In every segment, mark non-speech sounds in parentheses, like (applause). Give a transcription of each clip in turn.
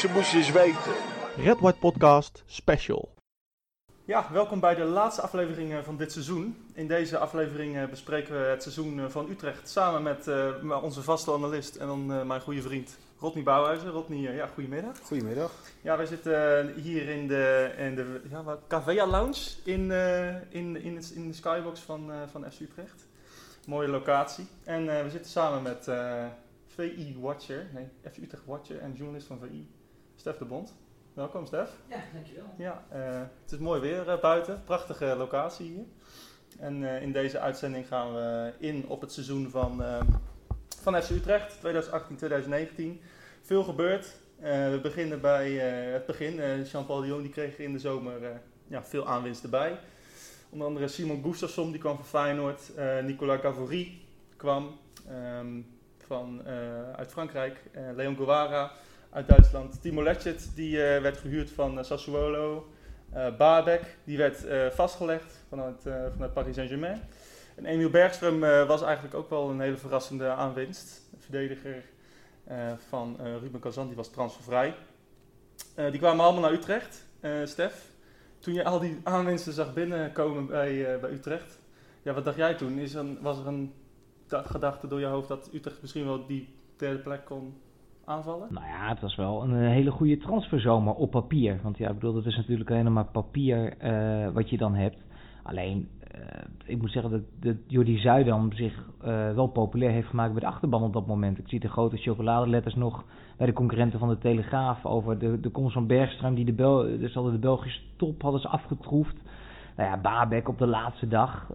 jongen, jongens, je moest eens weten. Red White Podcast Special. Ja, welkom bij de laatste aflevering van dit seizoen. In deze aflevering bespreken we het seizoen van Utrecht samen met uh, onze vaste analist en dan uh, mijn goede vriend Rodney Bouwhuizen. Rodney, ja, goedemiddag. Goedemiddag. Ja, wij zitten hier in de, in de ja, wat, Cavea Lounge in, uh, in, in, het, in de skybox van, van FC Utrecht. Mooie locatie. En we zitten samen met VI Watcher, nee, FC Utrecht Watcher en journalist van VI, Stef de Bond. Welkom Stef. Ja, dankjewel. Ja, uh, het is mooi weer uh, buiten, prachtige locatie hier. En uh, in deze uitzending gaan we in op het seizoen van, van FC Utrecht, 2018-2019. Veel gebeurd. we beginnen bij het begin. Jean-Paul de Jong die kreeg in de zomer ja, veel aanwinst erbij. Onder andere Simon Gustafsson, die kwam van Feyenoord. Nicolas Gavory kwam um, van, uit Frankrijk. Leon Guevara uit Duitsland. Timo Letchet, die uh, werd gehuurd van uh, Sassuolo. Uh, Babek, die werd vastgelegd vanuit, vanuit Paris Saint-Germain. En Emiel Bergström was eigenlijk ook wel een hele verrassende aanwinst. De verdediger van Ruben Kazan, die was transfervrij. die kwamen allemaal naar Utrecht. Stef, toen je al die aanwinsten zag binnenkomen bij, bij Utrecht, ja, wat dacht jij toen? Is er, was er een gedachte door je hoofd dat Utrecht misschien wel die derde plek kon aanvallen? Nou ja, het was wel een hele goede transferzomer op papier. Want ja, ik bedoel, het is natuurlijk alleen maar papier uh, wat je dan hebt. Alleen, uh, ik moet zeggen dat, dat Jordi Zuidam zich wel populair heeft gemaakt bij de achterban op dat moment. Ik zie de grote chocoladeletters nog bij de concurrenten van de Telegraaf over de, de komst van Bergström. Die de, Bel dus hadden de Belgische top hadden ze afgetroefd. Nou ja, Babek op de laatste dag.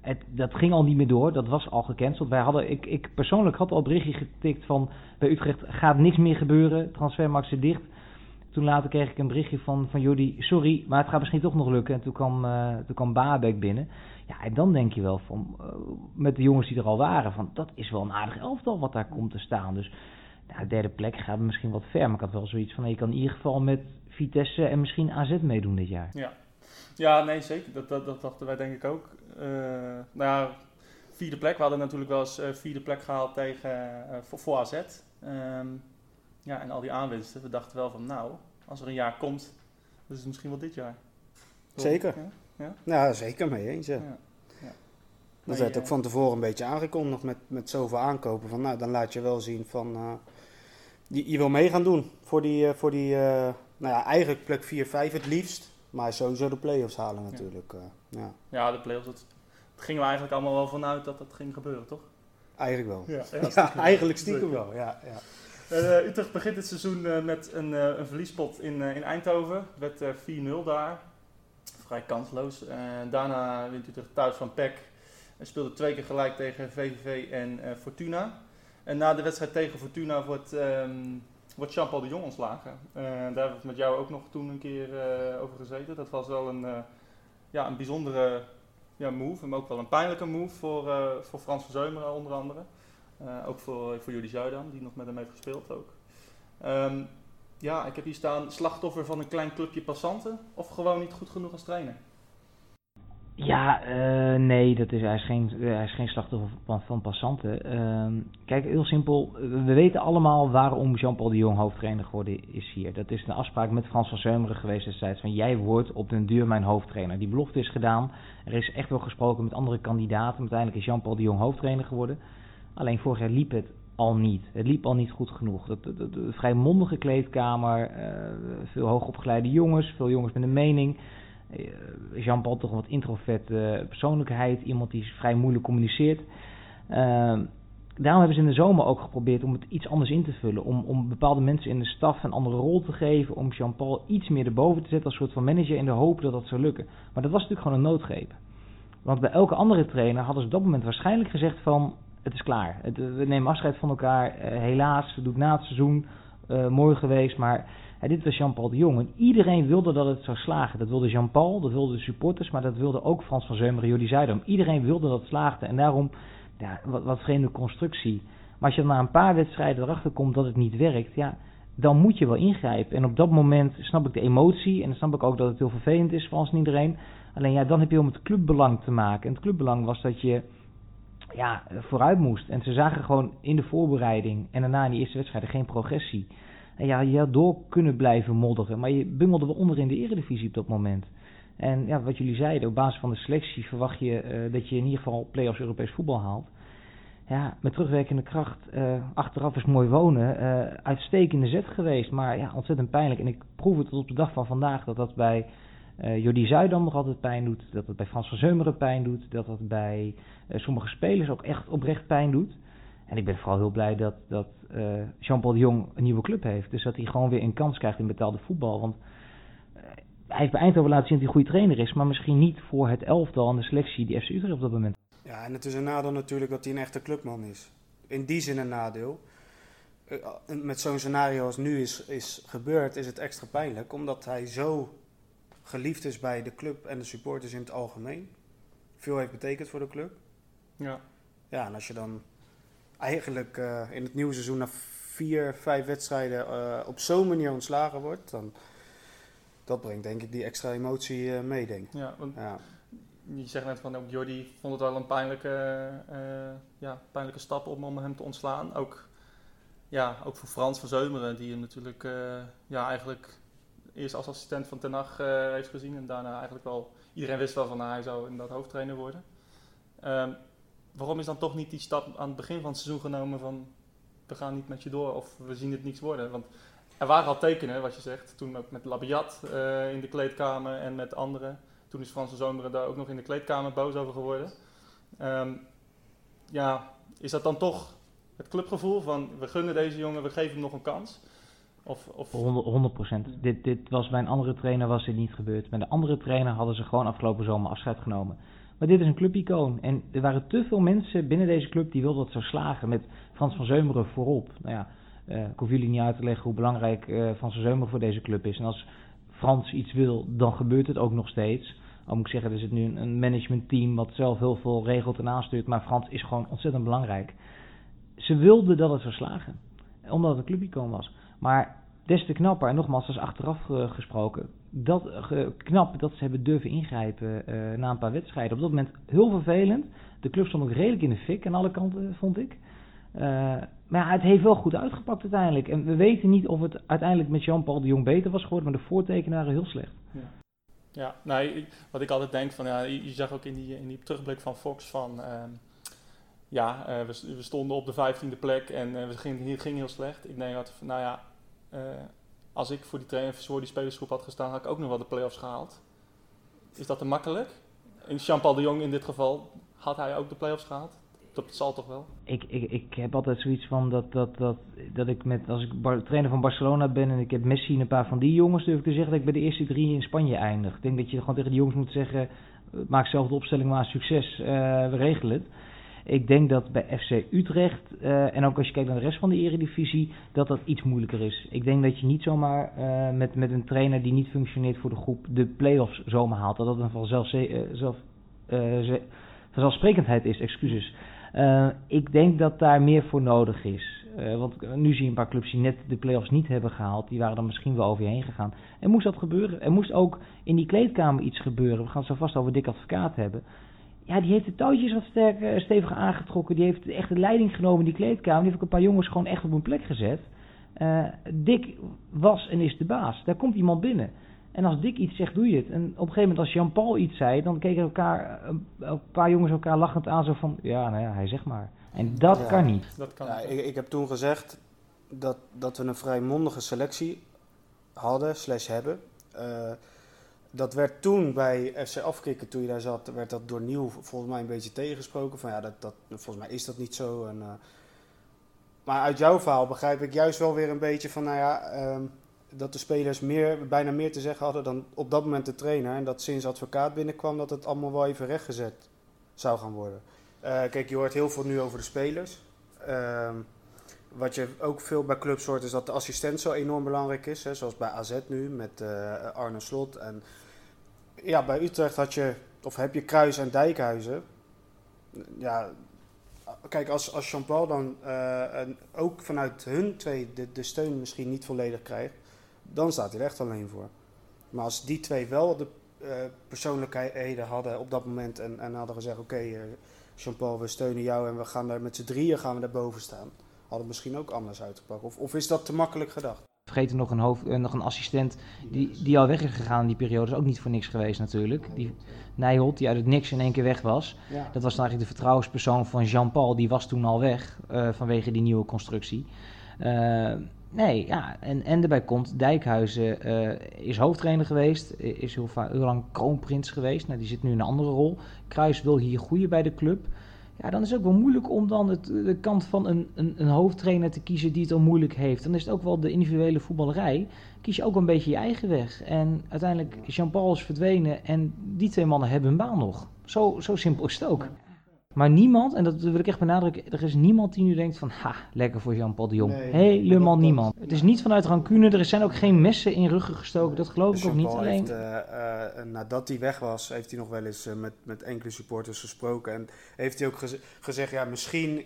Het, dat ging al niet meer door. Dat was al gecanceld. Wij hadden, ik, ik persoonlijk had al berichtje getikt van bij Utrecht gaat niks meer gebeuren. Transfermarkt zit dicht. Toen later kreeg ik een berichtje van, van Jordi, sorry, maar het gaat misschien toch nog lukken. En toen kwam, uh, toen kwam Babek binnen. Ja, en dan denk je wel van, uh, met de jongens die er al waren, van dat is wel een aardig elftal wat daar komt te staan. Dus nou, derde plek gaat misschien wat ver. Maar ik had wel zoiets van, je kan in ieder geval met Vitesse en misschien AZ meedoen dit jaar. Ja, ja nee zeker. Dat, dat, dat dachten wij denk ik ook. Uh, nou ja, vierde plek. We hadden natuurlijk wel eens uh, vierde plek gehaald tegen, uh, voor, voor AZ. Um, ja, en al die aanwinsten. We dachten wel van nou, als er een jaar komt, dan is het misschien wel dit jaar. Zeker. Ja, ja? ja zeker mee eens. Ja. ja. Dat werd ook van tevoren een beetje aangekondigd met, met zoveel aankopen. Van, nou, dan laat je wel zien van uh, je, je wil mee gaan doen voor die, uh, voor die uh, nou ja, eigenlijk plek 4, 5 het liefst. Maar sowieso de play-offs halen natuurlijk. ja. ja, de play-offs, dat, gingen we eigenlijk allemaal wel vanuit dat dat ging gebeuren, toch? Eigenlijk wel. Ja, ja, (laughs) ja eigenlijk stiekem wel. Ja, ja. Uh, Utrecht begint het seizoen uh, met een, uh, een verliespot in, in Eindhoven. Het werd 4-0 daar. Vrij kansloos. daarna wint Utrecht thuis van PEC. En speelde twee keer gelijk tegen VVV en Fortuna. En na de wedstrijd tegen Fortuna wordt, um, wordt Jean-Paul de Jong ontslagen. daar hebben we met jou ook nog toen een keer over gezeten. Dat was wel een, ja, een bijzondere ja, move, maar ook wel een pijnlijke move voor, voor Frans van Zeumeren onder andere. Ook voor, voor jullie Zuidam, die nog met hem heeft gespeeld ook. Um, ja, ik heb hier staan slachtoffer van een klein clubje passanten of gewoon niet goed genoeg als trainer? Ja, uh, nee, dat is, hij, is geen, hij is geen slachtoffer van, van passanten. Uh, kijk, heel simpel. We weten allemaal waarom Jean-Paul de Jong hoofdtrainer geworden is hier. Dat is een afspraak met Frans van Zeumeren geweest destijds. Van jij wordt op den duur mijn hoofdtrainer. Die belofte is gedaan. Er is echt wel gesproken met andere kandidaten. Uiteindelijk is Jean-Paul de Jong hoofdtrainer geworden. Alleen vorig jaar liep het al niet. Het liep al niet goed genoeg. De vrij mondige kleedkamer. Uh, veel hoogopgeleide jongens. Veel jongens met een mening. Eh, Jean-Paul toch een wat introverte persoonlijkheid, iemand die vrij moeilijk communiceert. Uh, daarom hebben ze in de zomer ook geprobeerd om het iets anders in te vullen. Om, om bepaalde mensen in de staf een andere rol te geven. Om Jean-Paul iets meer erboven te zetten als soort van manager in de hoop dat dat zou lukken. Maar dat was natuurlijk gewoon een noodgreep. Want bij elke andere trainer hadden ze op dat moment waarschijnlijk gezegd van... Het is klaar. We nemen afscheid van elkaar. Uh, helaas, we doen na het seizoen. Mooi geweest, maar dit was Jean-Paul de Jong. En iedereen wilde dat het zou slagen. Dat wilde Jean-Paul, dat wilden de supporters, maar dat wilde ook Frans van Zeumeren, Jordi Zuidam. Iedereen wilde dat het slaagde. En daarom, ja, wat, wat vreemde constructie. Maar als je na een paar wedstrijden erachter komt dat het niet werkt, ja, dan moet je wel ingrijpen. En op dat moment snap ik de emotie en dan snap ik ook dat het heel vervelend is voor ons en iedereen. Alleen ja, dan heb je om het clubbelang te maken. En het clubbelang was dat je ja, vooruit moest. En ze zagen gewoon in de voorbereiding en daarna in die eerste wedstrijden geen progressie. En ja, je had door kunnen blijven modderen, maar je bungelde wel onder in de eredivisie op dat moment. En ja, wat jullie zeiden, op basis van de selectie verwacht je uh, dat je in ieder geval play-offs Europees voetbal haalt. Ja, met terugwerkende kracht, uh, achteraf is mooi wonen, uh, uitstekende zet geweest, maar ja, ontzettend pijnlijk. En ik proef het tot op de dag van vandaag dat dat bij uh, Jordi Zuidam nog altijd pijn doet, dat het bij Frans van Zeumeren pijn doet, dat dat bij sommige spelers ook echt oprecht pijn doet. En ik ben vooral heel blij dat, dat Jean-Paul de Jong een nieuwe club heeft. Dus dat hij gewoon weer een kans krijgt in betaalde voetbal. Want hij heeft bij Eindhoven laten zien dat hij een goede trainer is, maar misschien niet voor het elftal en de selectie die FC Utrecht op dat moment. Ja, en het is een nadeel natuurlijk dat hij een echte clubman is. In die zin een nadeel. Eh, met zo'n scenario als nu is, is gebeurd, is het extra pijnlijk, omdat hij zo geliefd is bij de club en de supporters in het algemeen. Veel heeft betekend voor de club. Ja. Ja, en als je dan eigenlijk uh, in het nieuwe seizoen na vier, vijf wedstrijden uh, op zo'n manier ontslagen wordt, dan dat brengt denk ik die extra emotie uh, mee, denk Ja, want ja. je zegt net van ook Jordi vond het wel een pijnlijke, ja, pijnlijke stap om, om hem te ontslaan. Ook, ja, ook voor Frans van Zeumeren, die hem natuurlijk ja, eigenlijk eerst als assistent van Ten Hag heeft gezien. En daarna eigenlijk wel, iedereen wist wel van nou, hij zou inderdaad hoofdtrainer worden. Um, waarom is dan toch niet die stap aan het begin van het seizoen genomen van we gaan niet met je door of we zien het niets worden? Want er waren al tekenen, wat je zegt. Toen ook met Labiat uh, in de kleedkamer en met anderen. Toen is Franse Zomeren daar ook nog in de kleedkamer boos over geworden. Um, ja, is dat dan toch het clubgevoel van we gunnen deze jongen, we geven hem nog een kans? Of, of... 100% Dit, dit was bij een andere trainer was dit niet gebeurd. Bij de andere trainer hadden ze gewoon afgelopen zomer afscheid genomen. Maar dit is een clubicoon. En er waren te veel mensen binnen deze club die wilden dat zo slagen. Met Frans van Zeumeren voorop. Nou ja, uh, ik hoef jullie niet uit te leggen hoe belangrijk uh, Van Zomer voor deze club is. En als Frans iets wil, dan gebeurt het ook nog steeds. Al moet ik zeggen, er zit nu een, managementteam wat zelf heel veel regelt en aanstuurt. Maar Frans is gewoon ontzettend belangrijk. Ze wilden dat het zou slagen. Omdat het een clubicoon was. Maar des te knapper, en nogmaals, dat is achteraf uh, gesproken. Dat, knap dat ze hebben durven ingrijpen na een paar wedstrijden. Op dat moment heel vervelend. De club stond ook redelijk in de fik aan alle kanten, vond ik. Maar ja, het heeft wel goed uitgepakt uiteindelijk. En we weten niet of het uiteindelijk met Jean-Paul de Jong beter was geworden, maar de voortekenen waren heel slecht. Ja, ja nou, wat ik altijd denk van, ja, je zag ook in die, in die terugblik van Fox van, uh, ja, we, we, stonden op de vijftiende plek en uh, het ging, heel slecht. Ik denk dat, nou ja, eh, als ik voor die trainer, voor die spelersgroep had gestaan, had ik ook nog wel de play-offs gehaald. Is dat te makkelijk? In Jean-Paul de Jong in dit geval, had hij ook de play-offs gehaald? Dat zal toch wel? Ik, ik, ik heb altijd zoiets van dat, dat, dat, dat ik met, als ik trainer van Barcelona ben en ik heb Messi en een paar van die jongens, durf ik te zeggen dat ik bij de eerste drie in Spanje eindig. Ik denk dat je gewoon tegen die jongens moet zeggen, eh, maak zelf de opstelling maar succes, uh, we regelen het. Ik denk dat bij FC Utrecht, uh, en ook als je kijkt naar de rest van de eredivisie, dat dat iets moeilijker is. Ik denk dat je niet zomaar uh, met, met een trainer die niet functioneert voor de groep de play-offs zomaar haalt. Dat dat een vanzelf, zelf, vanzelfsprekendheid is, excuses. Ik denk dat daar meer voor nodig is. Want nu zie je een paar clubs die net de play-offs niet hebben gehaald. Die waren dan misschien wel over je heen gegaan. En moest dat gebeuren? Er moest ook in die kleedkamer iets gebeuren. We gaan het zo vast over Dick Advocaat hebben. Ja, die heeft de touwtjes wat sterker, eh, steviger aangetrokken. Die heeft echt de leiding genomen in die kleedkamer. Die heeft ook een paar jongens gewoon echt op hun plek gezet. Uh, Dick was en is de baas. Daar komt iemand binnen. En als Dick iets zegt, doe je het. En op een gegeven moment als Jean-Paul iets zei, dan keken elkaar, een paar jongens elkaar lachend aan zo van, ja, nou ja, hij zegt maar. En dat kan niet. Dat kan ja, ik, ik, heb toen gezegd dat, dat we een vrij mondige selectie hadden, slash hebben. Uh, dat werd toen bij FC Afkikken, toen je daar zat, werd dat door Nieuw volgens mij een beetje tegengesproken. Van ja, dat, dat, volgens mij is dat niet zo. En, uh, maar uit jouw verhaal begrijp ik juist wel weer een beetje van, nou ja, um, dat de spelers meer, bijna meer te zeggen hadden dan op dat moment de trainer. En dat sinds advocaat binnenkwam dat het allemaal wel even rechtgezet zou gaan worden. Uh, kijk, je hoort heel veel nu over de spelers. Uh, wat je ook veel bij clubs hoort is dat de assistent zo enorm belangrijk is. Hè, zoals bij AZ nu met uh, Arne Slot. En ja, bij Utrecht had je, of heb je Kruis en Dijkhuizen. Ja, kijk, als, als Jean-Paul dan uh, ook vanuit hun twee de, de steun misschien niet volledig krijgt dan staat hij er echt alleen voor. Maar als die twee wel de uh, persoonlijkheden hadden op dat moment en, en hadden gezegd: Oké, okay, uh, Jean-Paul, we steunen jou en we gaan daar met z'n drieën gaan we daar boven staan, hadden het misschien ook anders uitgepakt. Of, of is dat te makkelijk gedacht? Vergeten nog een, hoofd, nog een assistent die, die al weg is gegaan in die periode. is ook niet voor niks geweest natuurlijk. Die Nijholt, die uit het niks in één keer weg was. Dat was dan eigenlijk de vertrouwenspersoon van Jean-Paul. Die was toen al weg vanwege die nieuwe constructie. Nee, ja, en, en erbij komt, Dijkhuizen uh, is hoofdtrainer geweest, is heel, heel lang kroonprins geweest. Nou, die zit nu in een andere rol. Kruis wil hier groeien bij de club. Ja, dan is het ook wel moeilijk om dan de kant van een, een, een, hoofdtrainer te kiezen die het al moeilijk heeft. Dan is het ook wel de individuele voetballerij. Kies je ook een beetje je eigen weg. En uiteindelijk, Jean-Paul is verdwenen en die twee mannen hebben hun baan nog. Zo, zo simpel is het ook. Maar niemand, en dat wil ik echt benadrukken, er is niemand die nu denkt van, ha, lekker voor Jean-Paul de Jong. Helemaal niemand. Het is niet vanuit rancune, er zijn ook geen messen in ruggen gestoken, dat geloof ik ook niet. Alleen... Heeft, uh, nadat hij weg was, heeft hij nog wel eens met, met enkele supporters gesproken. En heeft hij ook gezegd, ja, misschien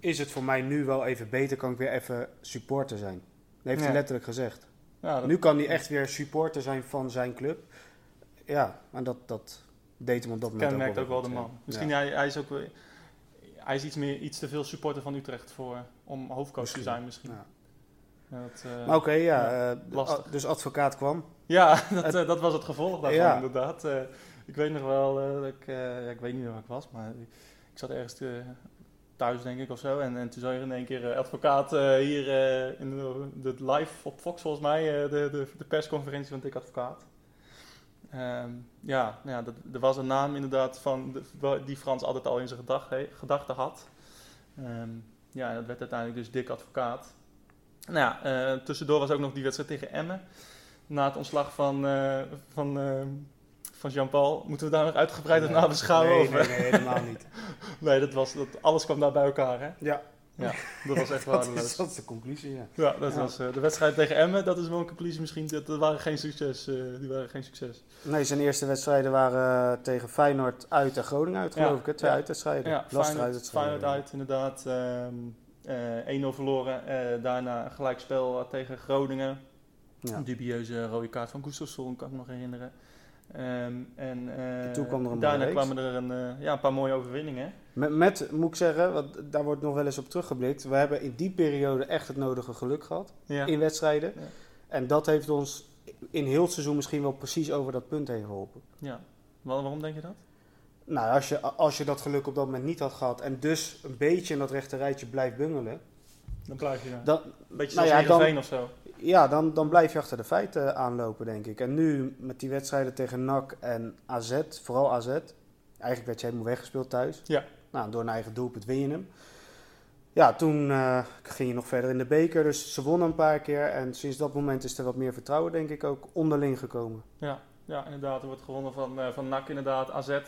is het voor mij nu wel even beter, kan ik weer even supporter zijn. Dat heeft hij letterlijk gezegd. Ja, dat... Nu kan hij echt weer supporter zijn van zijn club. Ja, en dat, dat, deed hem op dat moment Kenmerkt ook, wel de man. Misschien hij, hij is ook hij is iets, meer, iets te veel supporter van Utrecht voor, om hoofdcoach te zijn misschien. Ja. Dat, uh, maar oké, ja, uh, dus advocaat kwam. Ja, (laughs) dat, uh, dat was het gevolg daarvan inderdaad. ik weet nog wel, dat ik, ja, ik weet niet waar ik was, maar ik zat ergens thuis denk ik of zo. En, en toen zag je in één keer advocaat hier in de, de, live op Fox volgens mij, de, de, de persconferentie van Dick Advocaat. Um, ja, ja dat, er was een naam inderdaad van de, die Frans altijd al in zijn gedachten had. Um, ja, dat werd uiteindelijk dus dik advocaat. Nou ja, uh, tussendoor was ook nog die wedstrijd tegen Emmen. Na het ontslag van, uh, van, uh, van Jean-Paul. Moeten we daar nog uitgebreid nee, naar beschouwen? Nee, nee, nee, helemaal niet. (laughs) nee, dat was, dat, alles kwam daar bij elkaar, hè? Ja, ja, (laughs) dat was echt waardeloos. dat, is, dat is de conclusie, ja. Ja, dat was uh, de wedstrijd tegen Emmen. Dat is wel een conclusie misschien. Dat, dat waren geen succes. Uh, die waren geen succes. Nee, zijn eerste wedstrijden waren uh, tegen Feyenoord uit en Groningen uit, geloof ik. Hè? Twee ja. uitwedstrijden. Ja, Feyenoord, Feyenoord uit, inderdaad. Um, 1-0 verloren. daarna een gelijkspel tegen Groningen. Ja. Een dubieuze rode kaart van Gustafsson, kan ik me nog herinneren. Um, en, toen kwam er een daarna kwamen er een, ja, een paar mooie overwinningen. Met, met, moet ik zeggen, want daar wordt nog wel eens op teruggeblikt. We hebben in die periode echt het nodige geluk gehad in wedstrijden. Ja. En dat heeft ons in heel het seizoen misschien wel precies over dat punt heen geholpen. Ja, waarom denk je dat? Nou, als je, als je dat geluk op dat moment niet had gehad en dus een beetje in dat rechte rijtje blijft bungelen. Dan blijf je dan, een beetje nou ja, dan, of zo. Ja, dan, dan blijf je achter de feiten aanlopen, denk ik. En nu met die wedstrijden tegen NAC en AZ, vooral AZ. Eigenlijk werd je helemaal weggespeeld thuis. Ja. Nou, door een eigen doelpunt win je hem. Ja, toen uh, ging je nog verder in de beker, dus ze wonnen een paar keer. En sinds dat moment is er wat meer vertrouwen, denk ik, ook onderling gekomen. Ja, ja inderdaad. Er wordt gewonnen van, uh, van NAC inderdaad, AZ.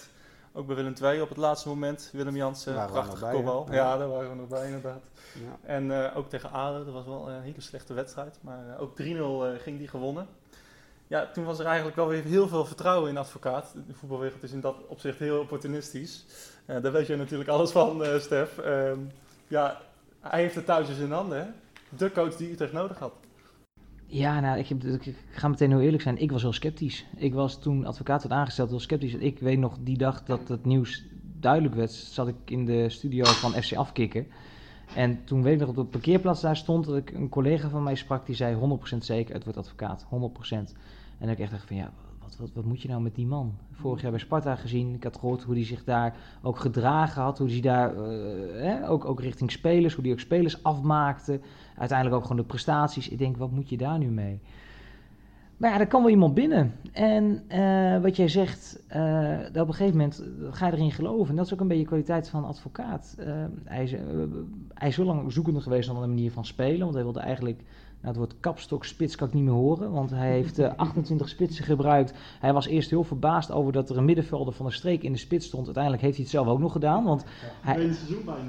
Ook bij Willem II op het laatste moment. Willem Jansen, prachtige kopbal. Ja. ja. daar waren we nog bij inderdaad. Ja. En uh, ook tegen Aden, dat was wel een hele slechte wedstrijd. Maar ook 3-0 ging die gewonnen ja, toen was er eigenlijk wel weer heel veel vertrouwen in advocaat. De voetbalwereld is in dat opzicht heel opportunistisch. Daar weet je natuurlijk alles van, uh, Stef. Uh, ja, hij heeft het thuis in handen. Hè? De coach die Utrecht nodig had. Ja, nou, ik, ik, ga meteen heel eerlijk zijn. Ik was heel sceptisch. Ik was toen advocaat werd aangesteld heel sceptisch. Ik weet nog die dag dat het nieuws duidelijk werd, zat ik in de studio van FC Afkikken. En toen weet ik nog op de parkeerplaats daar stond, dat ik een collega van mij sprak die zei 100% zeker, het wordt advocaat, 100%. En ik echt dacht van ja, wat, wat, wat moet je nou met die man? Vorig jaar bij Sparta gezien, ik had gehoord hoe hij zich daar ook gedragen had, hoe hij daar, uh, ook, ook richting spelers, hoe hij ook spelers afmaakte. Uiteindelijk ook gewoon de prestaties. Ik denk, wat moet je daar nu mee? Maar ja, er kan wel iemand binnen. En uh, wat jij zegt, uh, dat op een gegeven moment ga je erin geloven. En dat is ook een beetje de kwaliteit van advocaat. Uh, hij, is, hij is zo lang zoekende geweest naar een manier van spelen. Want hij wilde eigenlijk nou, het woord kapstok spits kan ik niet meer horen, want hij heeft 28 eh, (laughs) spitsen gebruikt. Hij was eerst heel verbaasd over dat er een middenvelder van de streek in de spits stond. Uiteindelijk heeft hij het zelf ook nog gedaan, want, hij,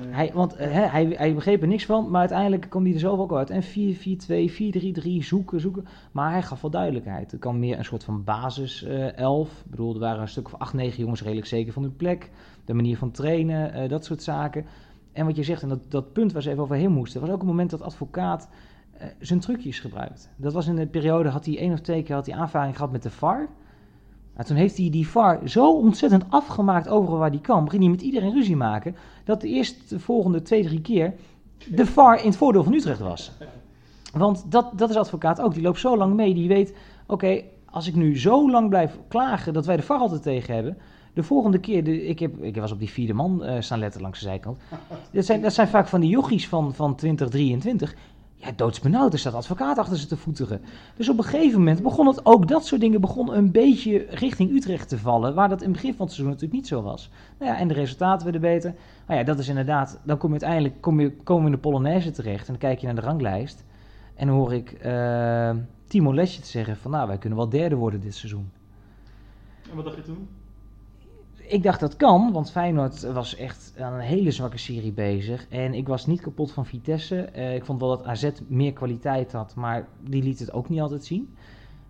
hij, want uh, hij, hij, begreep er niks van, maar uiteindelijk kwam hij er zelf ook uit. En 4-4-2, 4-3-3, zoeken, zoeken. Maar hij gaf wel duidelijkheid. Er kwam meer een soort van basis uh, elf. Ik bedoel, er waren een stuk of 8, 9 jongens redelijk zeker van hun plek. De manier van trainen, dat soort zaken. En wat je zegt, en dat, dat punt waar ze even overheen moesten, was ook een moment dat advocaat zijn trucjes gebruikt. Dat was in de periode, had hij één of twee keer had hij aanvaring gehad met de VAR. Nou, toen heeft hij die VAR zo ontzettend afgemaakt overal waar hij kan. Begin hij met iedereen ruzie maken. Dat de eerste, de volgende twee, drie keer de VAR in het voordeel van Utrecht was. Want dat, dat is advocaat ook. Die loopt zo lang mee. Die weet, oké, als ik nu zo lang blijf klagen dat wij de VAR altijd tegen hebben. De volgende keer, de, ik, heb, ik was op die vierde man uh, staan letten langs de zijkant. Dat zijn, dat zijn vaak van die jochies van, van 2023. Ja, doodsbenauwd, er staat advocaat achter ze te voeteren. Dus op een gegeven moment begon het, ook dat soort dingen begon een beetje richting Utrecht te vallen. Waar dat in het begin van het seizoen natuurlijk niet zo was. Nou ja, en de resultaten werden beter. Nou ja, dat is inderdaad, dan kom je uiteindelijk kom je, komen in de Polonaise terecht. En dan kijk je naar de ranglijst. En dan hoor ik uh, Timo Lesje te zeggen van, nou, wij kunnen wel derde worden dit seizoen. En wat dacht je toen? Ik dacht dat kan, want Feyenoord was echt aan een hele zwakke serie bezig. En ik was niet kapot van Vitesse. Uh, ik vond wel dat AZ meer kwaliteit had, maar die liet het ook niet altijd zien.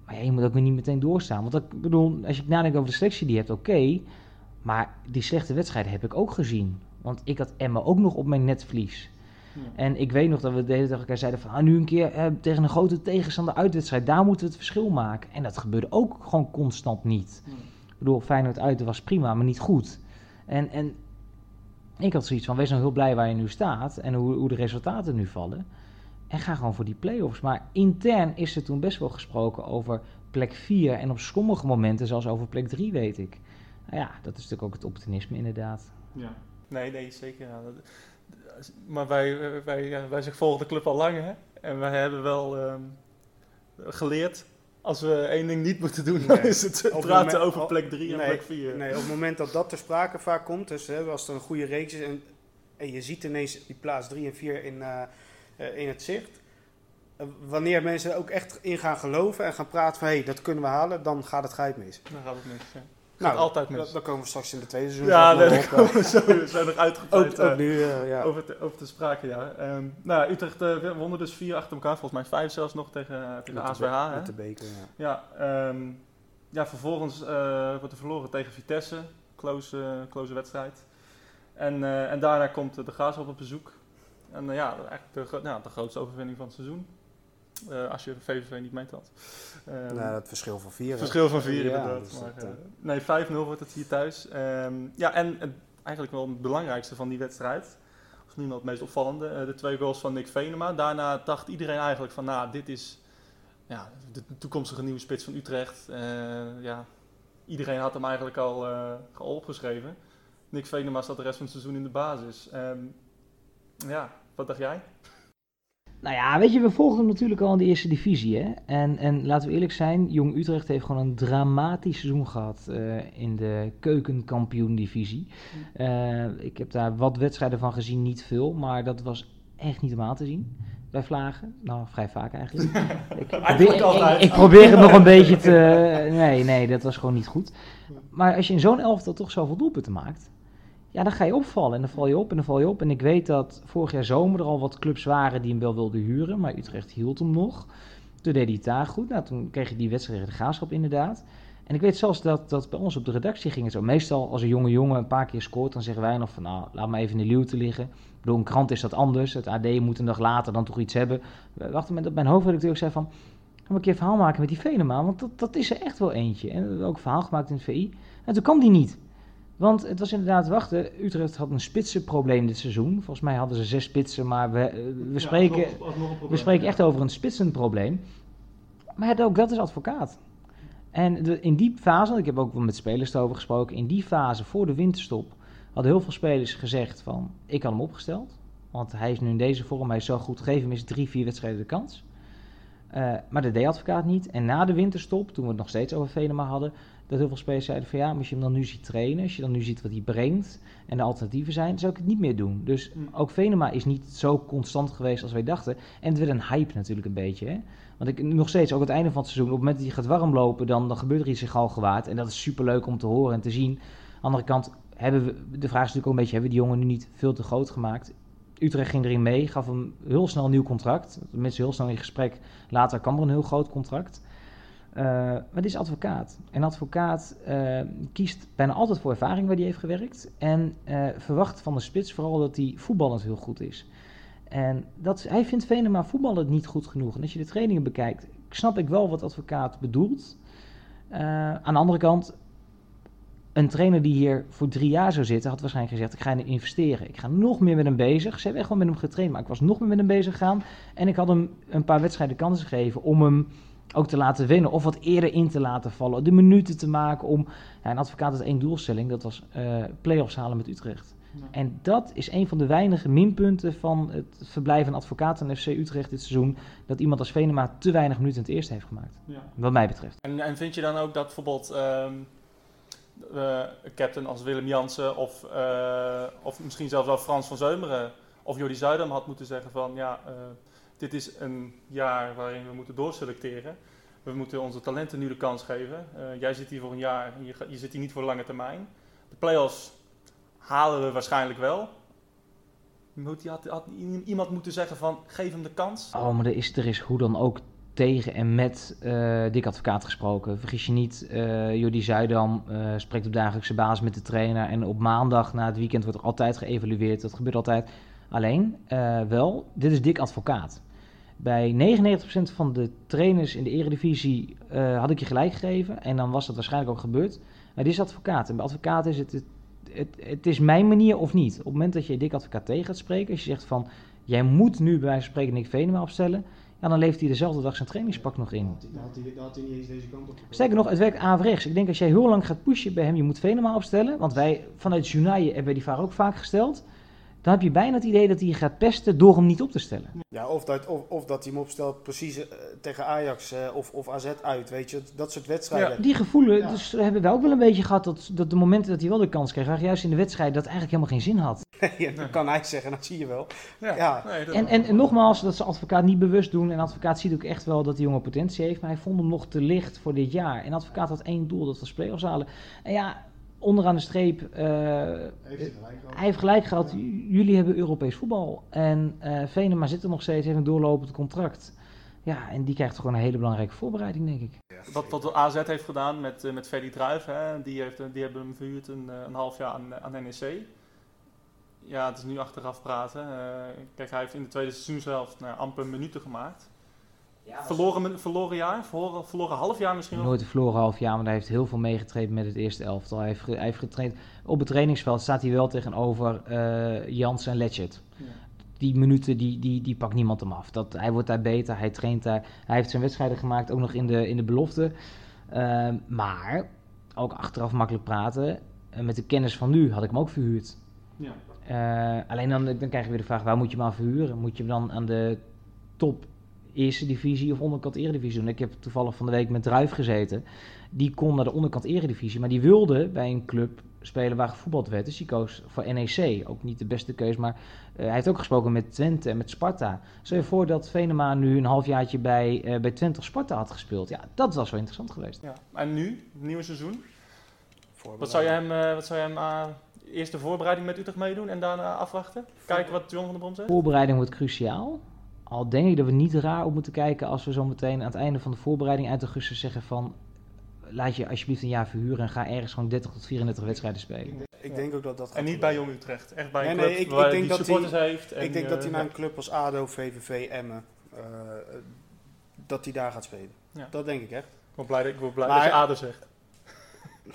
Maar ja, je moet ook weer niet meteen doorstaan. Want ik bedoel, als je nadenkt over de selectie die je hebt, oké. maar die slechte wedstrijden heb ik ook gezien. Want ik had Emma ook nog op mijn netvlies. Ja. En ik weet nog dat we de hele tegen elkaar zeiden van... Ah, nu een keer eh, tegen een grote tegenstander uitwedstrijd, daar moeten we het verschil maken. En dat gebeurde ook gewoon constant niet. Ja. Bedoel, Feyenoord uit was prima, maar niet goed. En, en ik had zoiets van, wees nou heel blij waar je nu staat en hoe, hoe de resultaten nu vallen. En ga gewoon voor die play-offs. Maar intern is er toen best wel gesproken over plek 4 en op sommige momenten zelfs over plek 3, weet ik. Nou ja, dat is natuurlijk ook het optimisme inderdaad. Ja, nee, nee, zeker. Ja. Maar wij, wij, wij, volgen de club al lang, hè? En wij hebben wel um, geleerd als we één ding niet moeten doen, dan is het praten over plek 3 en plek 4. Nee, op het moment dat dat ter sprake vaak komt, dus hè, als er een goede reeks is en, en je ziet ineens die plaats 3 en 4 in, uh, uh, in het zicht. Uh, wanneer mensen er ook echt in gaan geloven en gaan praten van hé, hey, dat kunnen we halen, dan gaat het geit mis. Dan gaat het mis, ja. Nou, altijd mis. Dan komen we straks in de tweede seizoen. Ja, nee, daar komen we zo, zijn nog uitgebreid ook, ook nu, uh, ja. over, te, over te sprake. Ja. Um, nou, Utrecht uh, wonnen dus vier achter elkaar, volgens mij vijf zelfs nog tegen, tegen met ASWH. De, met de beker, ja. Ja, um, ja vervolgens wordt er verloren tegen Vitesse, close, close wedstrijd. En, en daarna komt de Graafschap op bezoek. En ja, eigenlijk de, ja, de grootste overwinning van het seizoen. Uh, als je VVV niet meetelt. Um, nou, het verschil van vier. verschil van vier, ja, inderdaad. Dus maar, dat, uh, nee, 5-0 wordt het hier thuis. Um, ja, en eigenlijk wel het belangrijkste van die wedstrijd. Of nu het meest opvallende. de twee goals van Nick Venema. Daarna dacht iedereen eigenlijk van, nou, dit is ja, de toekomstige nieuwe spits van Utrecht. ja, iedereen had hem eigenlijk al, al opgeschreven. Nick Venema staat de rest van het seizoen in de basis. Um, ja, wat dacht jij? Nou ja, weet je, we volgen hem natuurlijk al in de eerste divisie. Hè? En, en laten we eerlijk zijn, Jong Utrecht heeft gewoon een dramatisch seizoen gehad uh, in de keukenkampioen-divisie. Uh, ik heb daar wat wedstrijden van gezien, niet veel, maar dat was echt niet normaal te zien. Bij Vlagen, nou vrij vaak eigenlijk. (laughs) ik, probeer, ik, ik, probeer het nog een (laughs) beetje te. Nee, nee, dat was gewoon niet goed. Maar als je in zo'n elftal toch zoveel doelpunten maakt, ja, dan ga je opvallen. En dan val je op en dan val je op. En ik weet dat vorig jaar zomer er al wat clubs waren die hem wel wilden huren. Maar Utrecht hield hem nog. Toen deed hij het daar goed. Nou, toen kreeg je die wedstrijd tegen de graafschap inderdaad. En ik weet zelfs dat, dat bij ons op de redactie ging het zo. Meestal als een jonge jongen een paar keer scoort, dan zeggen wij nog van nou, laat maar even in de luwte liggen. Bedoel, een krant is dat anders. Het AD moet een dag later dan toch iets hebben. Wacht met dat mijn hoofdredacteur ook zei van, we een keer verhaal maken met die Venema. Want dat, dat is er echt wel eentje. En we hebben ook verhaal gemaakt in het VI. En toen kwam die niet. Want het was inderdaad wachten. Utrecht had een spitsenprobleem dit seizoen. Volgens mij hadden ze zes spitsen, maar we, eh, we, spreken, ja, we spreken echt over een spitsenprobleem. Maar het, ook dat is advocaat. En de, in die fase, ik heb ook wel met spelers erover gesproken, in die fase voor de winterstop hadden heel veel spelers gezegd van, ik had hem opgesteld. Want hij is nu in deze vorm, hij is zo goed, geef hem eens drie, vier wedstrijden de kans. Uh, maar dat deed advocaat niet. En na de winterstop, toen we het nog steeds over Venema hadden, dat heel veel spelers zeiden van ja, als je hem dan nu ziet trainen, als je dan nu ziet wat hij brengt en de alternatieven zijn, zou ik het niet meer doen. Dus mm. ook Venema is niet zo constant geweest als wij dachten. En het werd een hype natuurlijk een beetje. Hè? Want ik, nog steeds, ook het einde van het seizoen, op het moment dat hij gaat warmlopen, dan, dan gebeurt er iets in Galgenwaard. En dat is super leuk om te horen en te zien. Aan de andere kant, hebben we, de vraag is natuurlijk ook een beetje, hebben we die jongen nu niet veel te groot gemaakt? Utrecht ging erin mee, gaf hem heel snel een nieuw contract. Mensen heel snel in gesprek. Later kwam er een heel groot contract. Uh, maar dit is advocaat. En advocaat uh, kiest bijna altijd voor ervaring waar hij heeft gewerkt. En uh, verwacht van de spits vooral dat hij voetballend heel goed is. En dat, hij vindt Venema voetballend niet goed genoeg. En als je de trainingen bekijkt, snap ik wel wat advocaat bedoelt. aan de andere kant, een trainer die hier voor drie jaar zou zitten, had waarschijnlijk gezegd: Ik ga in investeren. Ik ga nog meer met hem bezig. Ze hebben echt wel met hem getraind, maar ik was nog meer met hem bezig gegaan. En ik had hem een paar wedstrijden kansen gegeven om hem ook te laten winnen. Of wat eerder in te laten vallen. De minuten te maken om. Ja, een advocaat had één doelstelling: dat was uh, play-offs halen met Utrecht. En dat is een van de weinige minpunten van het verblijf van advocaat aan FC Utrecht dit seizoen. Dat iemand als Venema te weinig minuten in het eerste heeft gemaakt. Ja. Wat mij betreft. En, en, vind je dan ook dat bijvoorbeeld um, uh, captain als Willem Jansen of, uh, of misschien zelfs wel Frans van Zeumeren of Jordi Zuidam had moeten zeggen van ja, uh, dit is een jaar waarin we moeten doorselecteren. We moeten onze talenten nu de kans geven. jij zit hier voor een jaar, je, je zit hier niet voor lange termijn. De play-offs halen we waarschijnlijk wel. Moet, had, iemand moeten zeggen van geef hem de kans? Oh, maar er is, er is hoe dan ook tegen en met uh, Dick Advocaat gesproken. Vergis je niet, uh, Jordi Zuidam spreekt op dagelijkse basis met de trainer. En op maandag na het weekend wordt er altijd geëvalueerd. Dat gebeurt altijd. Alleen, wel, dit is Dick Advocaat. Bij 99% van de trainers in de eredivisie had ik je gelijk gegeven. En dan was dat waarschijnlijk ook gebeurd. Maar dit is advocaat. En bij advocaat is het, het het, het, is mijn manier of niet. Op het moment dat je dik advocaat tegen gaat spreken, als je zegt van jij moet nu bij wijze van spreken Nick Venema opstellen, ja, dan leeft hij dezelfde dag zijn trainingspak nog in. Dan had hij, had hij niet eens deze kant op. Sterker nog, het werkt averechts. Ik denk als jij heel lang gaat pushen bij hem, je moet Venema opstellen. Want wij vanuit Junaille hebben die vraag ook vaak gesteld dan heb je bijna het idee dat hij gaat pesten door hem niet op te stellen. Ja, of dat, of, of dat hij hem opstelt precies uh, tegen Ajax uh, of, of AZ uit, weet je, dat soort wedstrijden. Ja. Die gevoelen ja. dus hebben we ook wel een beetje gehad, dat, dat de momenten dat hij wel de kans kreeg, waren juist in de wedstrijd dat eigenlijk helemaal geen zin had. (laughs) ja, dat kan hij zeggen, dat zie je wel. Ja. ja. Nee, en, en, en, nogmaals, dat ze advocaat niet bewust doen, en advocaat ziet ook echt wel dat die jongen potentie heeft, maar hij vond hem nog te licht voor dit jaar. En advocaat had één doel, dat was play-offs halen. En ja, onderaan de streep, uh, hij, heeft gelijk gehad. Jullie hebben Europees voetbal. En uh, Venema zit er nog steeds, heeft een doorlopend contract. Ja, en die krijgt gewoon een hele belangrijke voorbereiding, denk ik. Wat, wat AZ heeft gedaan met, uh, met Freddy Druijf, hè, die, heeft, die hebben hem verhuurd een, een half jaar aan, aan NEC. Ja, het is nu achteraf praten. kijk, hij heeft in de tweede seizoenshelft nou, amper minuten gemaakt. Ja, verloren, verloren jaar? Verloren, verloren half jaar misschien Nooit een verloren half jaar, maar hij heeft heel veel meegetraind met het eerste elftal. Hij heeft, hij heeft getraind. Op het trainingsveld staat hij wel tegenover uh, Jans en Letchet. Ja. Die minuten, die, die, die pakt niemand hem af. Dat, hij wordt daar beter, hij traint daar. Hij heeft zijn wedstrijden gemaakt, ook nog in de, in de belofte. Uh, maar, ook achteraf makkelijk praten. Uh, met de kennis van nu had ik hem ook verhuurd. Ja. Uh, alleen dan, dan krijg je weer de vraag, waar moet je hem aan verhuren? Moet je hem dan aan de top eerste divisie of onderkant eredivisie doen. Ik heb toevallig van de week met Druif gezeten. Die kon naar de onderkant eredivisie, maar die wilde bij een club spelen waar gevoetbald werd. Dus die koos voor NEC. Ook niet de beste keus, maar uh, hij heeft ook gesproken met Twente en met Sparta. Stel je voor dat Venema nu een halfjaartje bij, uh, bij Twente of Sparta had gespeeld. Ja, dat was wel interessant geweest. Ja. En nu, het nieuwe seizoen? Wat zou je hem, uh, wat zou je hem eerst de voorbereiding met Utrecht meedoen en daarna afwachten? Kijken wat John van der Brom zegt? Voorbereiding wordt cruciaal. Al denk ik dat we niet raar op moeten kijken als we zo meteen aan het einde van de voorbereiding uit augustus zeggen van laat je alsjeblieft een jaar verhuren en ga ergens gewoon 30 tot 34 wedstrijden spelen. Ik denk ook dat dat En niet bij Jong Utrecht, echt bij een club nee, ik, waar ik denk die dat supporters hij, heeft. En, ik denk uh, dat hij naar een club als ADO, VVV, Emmen, uh, dat hij daar gaat spelen. Ja. Dat denk ik echt. Ik word blij, ik word blij maar, dat je ADO zegt.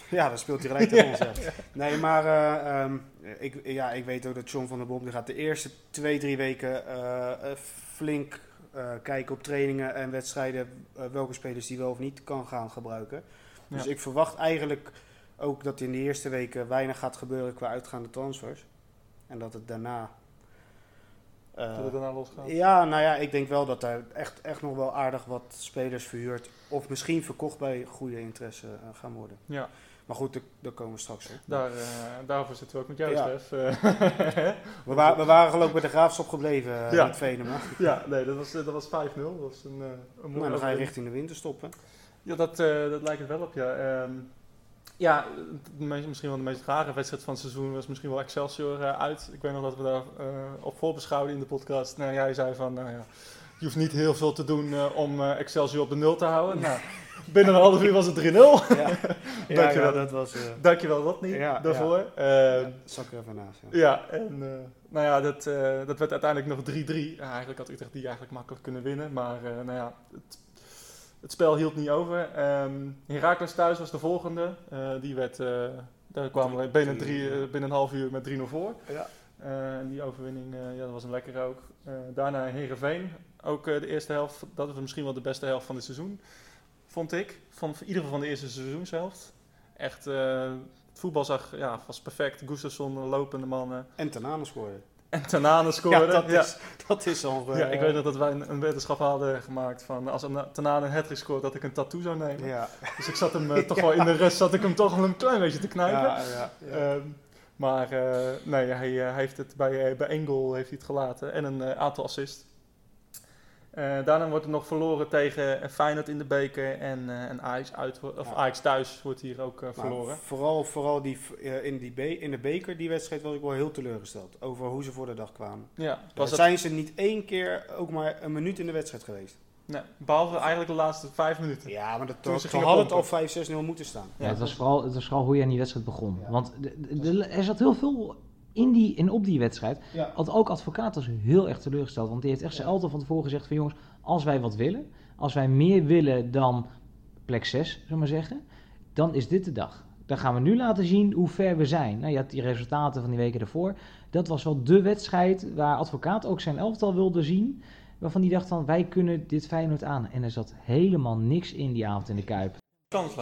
(laughs) Ja, dan speelt hij gelijk (laughs) tegen ons. ja. Nee, maar uh, um, ik, ja, ik weet ook dat John van der Bom die gaat de eerste twee, drie weken uh, flink uh, kijken op trainingen en wedstrijden welke spelers die wel of niet kan gaan gebruiken. Dus ja. ik verwacht eigenlijk ook dat in de eerste weken weinig gaat gebeuren qua uitgaande transfers. En dat het daarna... dat het daarna losgaat? Ja, nou ja, ik denk wel dat er echt, echt nog wel aardig wat spelers verhuurd of misschien verkocht bij goede interesse gaan worden. Ja. Maar goed, daar komen we straks op. Daar, uh, daarvoor zitten we ook met jou, ja. Stef. (laughs) we, wa we, waren geloof ik bij de Graafschap gebleven ja. met Venema. (laughs) Ja, nee, dat was, dat was 5-0. Dat was een, een. Nou, dan ga je richting de winter stoppen. Ja, dat, dat lijkt het wel op, ja. Um, ja, misschien wel de meest rare wedstrijd van het seizoen was misschien wel Excelsior uit. Ik weet nog dat we daar op voorbeschouwden in de podcast. Nou, jij zei van, nou ja, je hoeft niet heel veel te doen om Excelsior op de nul te houden. Nou, (laughs) Binnen een half uur was het 3-0. (laughs) Ja, Dankjewel. Ja, dat was... Dankjewel Rodney ja, daarvoor. Ja. Zak er even naast. Ja, ja en nou ja, dat, dat werd uiteindelijk nog 3-3. eigenlijk had Utrecht die eigenlijk makkelijk kunnen winnen. Maar nou ja, het, het, spel hield niet over. Um, Heracles thuis was de volgende. die werd Daar kwamen we binnen, drie, binnen een half uur met 3-0 voor. Ja. en die overwinning, ja, dat was een lekker ook. daarna Herenveen, ook de eerste helft, dat was misschien wel de beste helft van het seizoen, vond ik. Van, in ieder geval van de eerste seizoenshelft. Echt, het voetbal zag, ja, was perfect. Gustafsson, lopende mannen. En Tanane scoren. En Tanane scoren. Ja, dat, Is, dat is al... ja, ik weet nog dat wij een, een, wetenschap hadden gemaakt van als Tanane een hat scoort, dat ik een tattoo zou nemen. Ja. Dus ik zat hem (laughs) toch wel in de rust, zat ik hem toch wel een klein beetje te knijpen. Ja, ja, um, maar uh, nee, hij, hij, heeft het bij, bij Engel heeft hij het gelaten en een aantal assists. Uh, daarna wordt er nog verloren tegen Feyenoord in de beker en, uh, en Ajax, uit, of ja. Ajax thuis wordt hier ook uh, verloren. vooral vooral die, in, die be in de beker, die wedstrijd, was ik wel heel teleurgesteld over hoe ze voor de dag kwamen. Ja, was dat... Zijn ze niet één keer ook maar een minuut in de wedstrijd geweest? Nee, behalve eigenlijk de laatste vijf minuten. Ja, maar dat, Toen ze had het al 5-6-0 moeten staan. Ja, het, was vooral, het was vooral hoe je aan die wedstrijd begon. Want er zat heel veel in die, en op die wedstrijd had ook advocaat was heel erg teleurgesteld. Want die heeft echt zijn elftal van tevoren gezegd van jongens, als wij wat willen, als wij meer willen dan plek 6, zullen we maar zeggen, dan is dit de dag. Dan gaan we nu laten zien hoe ver we zijn. Nou, je had die resultaten van die weken ervoor. Dat was wel de wedstrijd waar advocaat ook zijn elftal wilde zien. Waarvan die dacht van, wij kunnen dit Feyenoord aan. En er zat helemaal niks in die avond in de Kuip.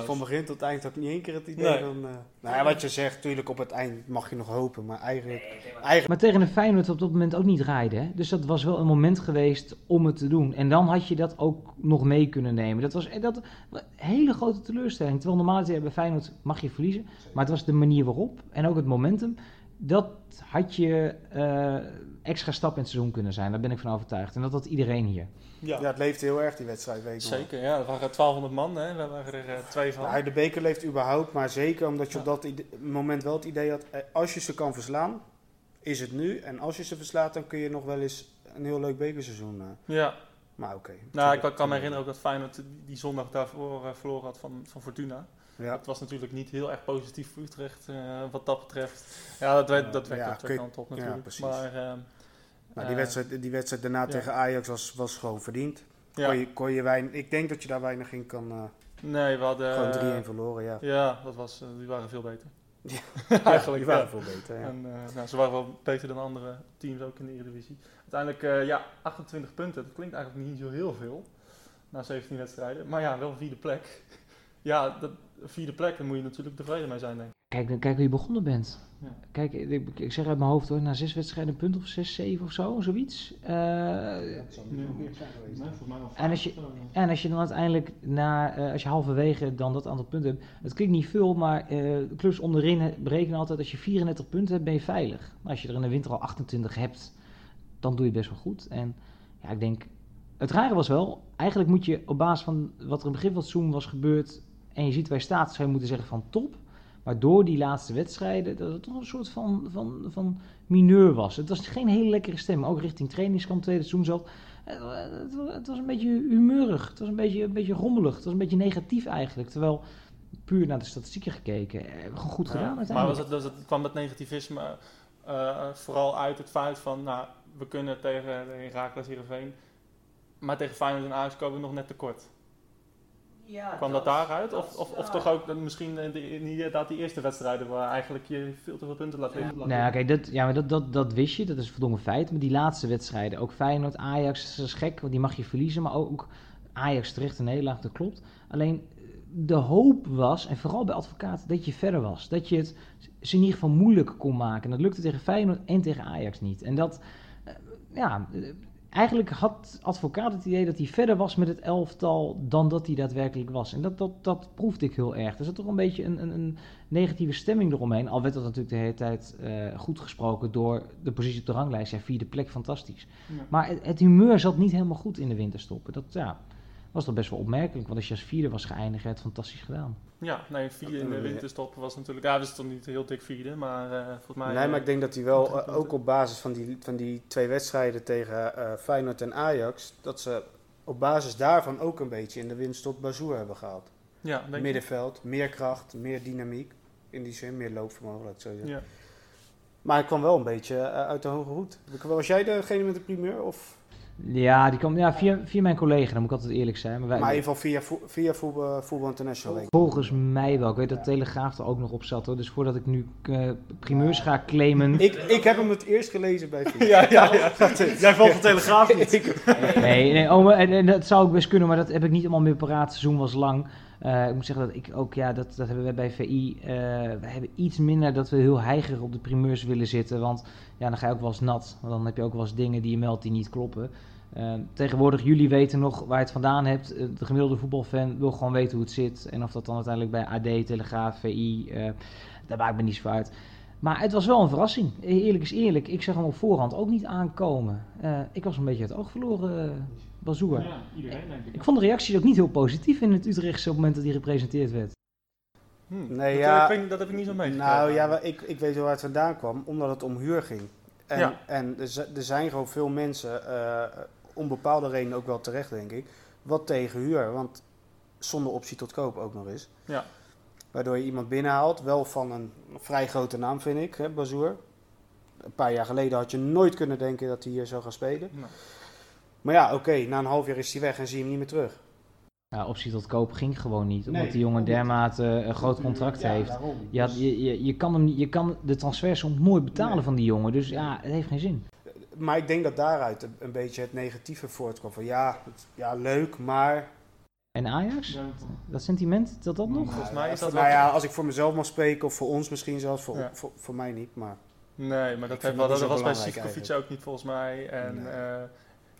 Van begin tot eind heb ik niet één keer het idee van... Uh, nou ja, wat je zegt, natuurlijk op het eind mag je nog hopen, maar eigenlijk... eigenlijk... Maar tegen een Feyenoord op dat moment ook niet rijden, hè? Dus dat was wel een moment geweest om het te doen. En dan had je dat ook nog mee kunnen nemen. Dat was dat, een hele grote teleurstelling. Terwijl normaal bij Feyenoord mag je verliezen. Maar het was de manier waarop en ook het momentum. Dat had je uh, extra stap in het seizoen kunnen zijn. Daar ben ik van overtuigd. En dat had iedereen hier. Ja. ja, het leeft heel erg die wedstrijd, weet Zeker, ja. Er waren 1200 man, hè. We waren er uh, twee van. Nou, de beker leeft überhaupt, maar zeker omdat je op dat moment wel het idee had... Eh, als je ze kan verslaan, is het nu. En als je ze verslaat, dan kun je nog wel eens een heel leuk bekerseizoen... Uh. Ja. Maar oké. nou, ik kan me herinneren ook dat Feyenoord die zondag daarvoor uh, verloren had van, van Fortuna. Ja. Het was natuurlijk niet heel erg positief voor Utrecht wat dat betreft. Ja, dat, werd, dat werd ja, twee kanten op natuurlijk. maar... Ehm, nou, die, wedstrijd, die wedstrijd daarna tegen Ajax was, was gewoon verdiend. Kon je, kon je weinig, ik denk dat je daar weinig in kan. Uh, nee, we hadden. Gewoon 3-1 verloren, ja. Ja, dat was, die waren veel beter. Ja, (laughs) eigenlijk. Die waren veel beter. Ja. En, nou, ze waren wel beter dan andere teams ook in de Eredivisie. Uiteindelijk, ja, 28 punten. Dat klinkt eigenlijk niet zo heel veel na 17 wedstrijden. Maar ja, wel vierde plek. Ja, dat, vierde plek, daar moet je natuurlijk tevreden mee zijn, denk ik. Kijk, kijk hoe je begonnen bent. Ja. Kijk, ik, ik, zeg uit mijn hoofd hoor, na zes wedstrijden een punt of zes, zeven of zo, zoiets. Uh, ja, en, als je, en als je dan uiteindelijk, na, uh, als je halverwege dan dat aantal punten hebt, het klinkt niet veel, maar uh, clubs onderin berekenen altijd, als je 34 punten hebt, ben je veilig. Maar als je er in de winter al 28 hebt, dan doe je best wel goed. En ja, ik denk, het rare was wel, eigenlijk moet je op basis van wat er in het begin van het seizoen was gebeurd, en je ziet waar je staat, zou je moeten zeggen van top. Maar door die laatste wedstrijden, dat het toch een soort van, van, van mineur was. Het was geen hele lekkere stem, ook richting trainingskamp tweede seizoen zelf. Het, het, was een beetje humeurig, het was een beetje, een beetje rommelig, het was een beetje negatief eigenlijk. Terwijl, puur naar de statistieken gekeken, eh, goed gedaan uiteindelijk. Maar was het, was het, kwam dat negativisme uh, vooral uit het feit van, nou, we kunnen tegen Herakles Heerenveen, maar tegen Feyenoord en Ajax komen we nog net tekort. Ja, Kwam dat, daaruit? Of, of, of toch ook misschien inderdaad die eerste wedstrijden waar eigenlijk je veel te veel punten laat liggen? Nou ja, kijk, dat, ja, maar dat, dat, dat wist je, dat is een verdomme feit. Maar die laatste wedstrijden, ook Feyenoord, Ajax, dat is gek, want die mag je verliezen. Maar ook Ajax terecht een Nederland, dat klopt. Alleen de hoop was, en vooral bij advocaat, dat je verder was. Dat je het ze in ieder geval moeilijk kon maken. En dat lukte tegen Feyenoord en tegen Ajax niet. En dat, eh, ja, eigenlijk had advocaat het idee dat hij verder was met het elftal dan dat hij daadwerkelijk was. En dat, dat, dat proefde ik heel erg. Er zat toch een beetje een, een, een negatieve stemming eromheen. Al werd dat natuurlijk de hele tijd uh, goed gesproken door de positie op de ranglijst. Ja, vierde plek, fantastisch. Maar het, het, humeur zat niet helemaal goed in de winterstop. Dat ja, was toch best wel opmerkelijk. Want als je als vierde was geëindigd, het fantastisch gedaan. Ja, nee, vierde in de winterstop was natuurlijk... Ja, we is toch niet heel dik vierde, maar uh, volgens mij... Nee, maar ik denk dat hij wel, uh, ook op basis van die, van die twee wedstrijden tegen uh, Feyenoord en Ajax... dat ze op basis daarvan ook een beetje in de winststop Bazoer hebben gehaald. Ja, denk Middenveld, meer kracht, meer dynamiek. In die zin, meer loopvermogen, laat ik zo zeggen. Ja. Maar ik kwam wel een beetje uit de hoge hoed. Was jij degene met de primeur? Of? Ja, die kwam ja, via, via mijn collega, dan moet ik altijd eerlijk zijn. Maar, wij, maar in ieder geval via, via voetbal, voetbal International. Volgens mij wel. Ik weet dat Telegraaf er ook nog op zat hoor. Dus voordat ik nu uh, primeurs ga claimen. Ik, ik heb hem het eerst gelezen bij (laughs) ja, ja, ja. Jij valt de Telegraaf niet. (laughs) nee, nee oh, en, en, dat zou ik best kunnen, maar dat heb ik niet allemaal meer paraat. Het seizoen was lang. Uh, ik moet zeggen dat ik ook, ja, dat, dat hebben we bij VI. Uh, we hebben iets minder dat we heel heigerig op de primeurs willen zitten. Want ja, dan ga je ook wel eens nat. Want dan heb je ook wel eens dingen die je meldt die niet kloppen. Uh, tegenwoordig, jullie weten nog waar je het vandaan hebt. De gemiddelde voetbalfan wil gewoon weten hoe het zit. En of dat dan uiteindelijk bij AD, Telegraaf, VI, daar maakt me niet zo uit. Maar het was wel een verrassing. Eerlijk is eerlijk. Ik zag hem op voorhand ook niet aankomen. ik was een beetje het oog verloren Bazoer. Ja, iedereen denk ik. Ik vond de reacties ook niet heel positief in het Utrechtse op het moment dat hij gepresenteerd werd. Hmm, nee, dat, ja, ik, dat heb ik niet zo meegekregen. Nou ja, ik, ik weet wel waar het vandaan kwam, omdat het om huur ging. En, ja. en er zijn gewoon veel mensen, uh, om bepaalde redenen ook wel terecht denk ik, wat tegen huur. Want zonder optie tot koop ook nog eens. Ja. Waardoor je iemand binnenhaalt, wel van een vrij grote naam vind ik, hè, Bazoer. Een paar jaar geleden had je nooit kunnen denken dat hij hier zou gaan spelen. Nee. Maar ja, oké, na een half jaar is hij weg en zie je hem niet meer terug. Ja, optie tot koop ging gewoon niet, omdat nee, die jongen dermate een groot contract heeft. Ja, je, je, je, kan hem, je kan de transfersom mooi betalen van die jongen, dus ja, het heeft geen zin. Maar ik denk dat daaruit een, beetje het negatieve voortkomt van ja, ja, leuk, maar... En Ajax? Dat sentiment, dat dat nog? Volgens mij is dat Nou ja, als ik voor mezelf mag spreken, of voor ons misschien zelfs, voor, voor, voor, mij niet, maar... Nee, maar dat, heeft wel, dat was bij Sikovic ook niet volgens mij. En nee. uh,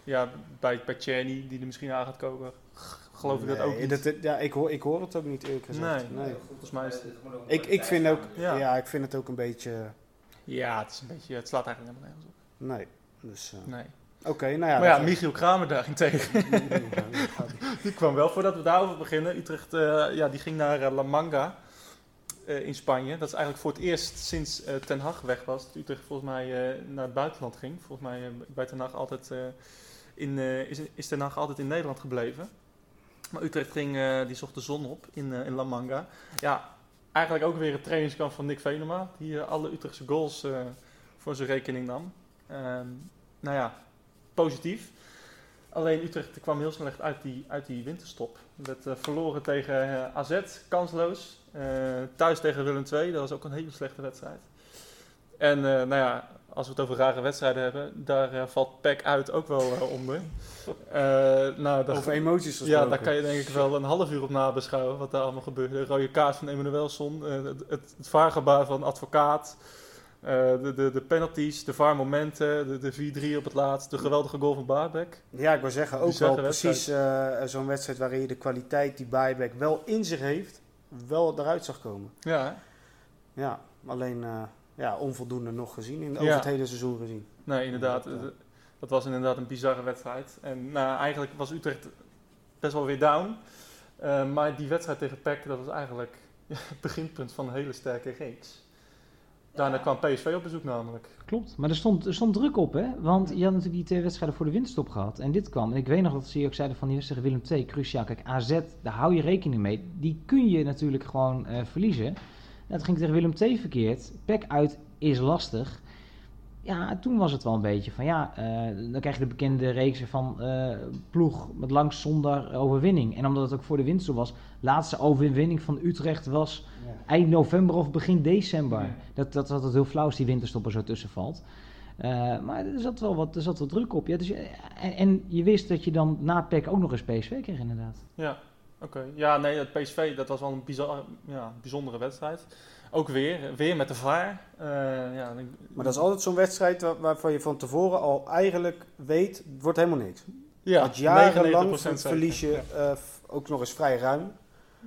ja, bij, bij die er misschien aan gaat komen, geloof ik dat ook niet. Dat, ja, ik hoor, ik hoor het ook niet eerlijk gezegd. Nee, nee. volgens mij is het... Ik, ik, vind ook, ja. ja. ik vind het ook een beetje... Ja, het is een beetje, het slaat eigenlijk helemaal nergens op. Nee, dus... Uh, nee. Oké, nou ja. Maar ja, Michiel Kramer daarentegen. (laughs) die kwam wel, voordat we daarover beginnen. Utrecht, uh, ja, die ging naar uh, La Manga uh, in Spanje. Dat is eigenlijk voor het eerst sinds Ten Hag weg was. Dat Utrecht volgens mij naar het buitenland ging. Volgens mij bij Ten Hag altijd in, uh, is, is Den altijd in Nederland gebleven. Maar Utrecht ging, uh, die zocht de zon op in, uh, in La Manga. Ja, eigenlijk ook weer het trainingskamp van Nick Venema. Die alle Utrechtse goals voor zijn rekening nam. Ehm, nou ja, positief. Alleen Utrecht kwam heel slecht uit die, uit die winterstop. Werd verloren tegen AZ, kansloos. thuis tegen Willem II, dat was ook een hele slechte wedstrijd. En nou ja, als we het over rare wedstrijden hebben, daar uh, valt PEC uit ook wel uh, onder. Uh, nou, over emoties gesproken. Ja, daar kan je denk ik wel een half uur op nabeschouwen wat daar allemaal gebeurde. De rode kaart van Emanuelson, het, het, het vaargebaar van advocaat, de, de, de penalties, de vaarmomenten, de, de 4-3 op het laatst, de geweldige goal van Baarbek. Ja, ik wil zeggen, ook wel precies zo'n wedstrijd waarin je de kwaliteit die Baarbek wel in zich heeft, wel eruit zag komen. Ja, Ja, alleen ja, onvoldoende nog gezien, in, over het hele seizoen gezien. Nee, inderdaad. Dat was inderdaad een bizarre wedstrijd. En nou, eigenlijk was Utrecht best wel weer down. Uh, maar die wedstrijd tegen PEC, dat was eigenlijk het (laughs) beginpunt van een hele sterke reeks. Daarna kwam PSV op bezoek namelijk. Klopt, maar er stond, er stond druk op, hè? Want je had natuurlijk die twee wedstrijden voor de winterstop gehad. En dit kwam. En ik weet nog dat ze ook zeiden van die wedstrijd Willem II, cruciaal. Kijk, AZ, daar hou je rekening mee. Die kun je natuurlijk gewoon uh, verliezen. Dat ging tegen Willem II verkeerd. Pek uit is lastig. Ja, toen was het wel een beetje van ja, uh, dan krijg je de bekende reeks van uh, ploeg met langs zonder overwinning. En omdat het ook voor de winst zo was, laatste overwinning van Utrecht was eind november of begin december. Dat, dat, dat het heel flauw is die winterstopper zo tussen valt. Uh, maar er zat wel wat, er zat wat druk op. Ja, dus, en, en, je wist dat je dan na PEC ook nog eens PSV kreeg inderdaad. Ja, Oké, ja, nee, het PSV, dat was wel een bizar, ja, bijzondere wedstrijd. Ook weer, weer met de VAR. Uh, ja, maar dat is altijd zo'n wedstrijd waar, waarvan je van tevoren al eigenlijk weet, het wordt helemaal niks. Ja, Want jarenlang verlies je uh, ook nog eens vrij ruim.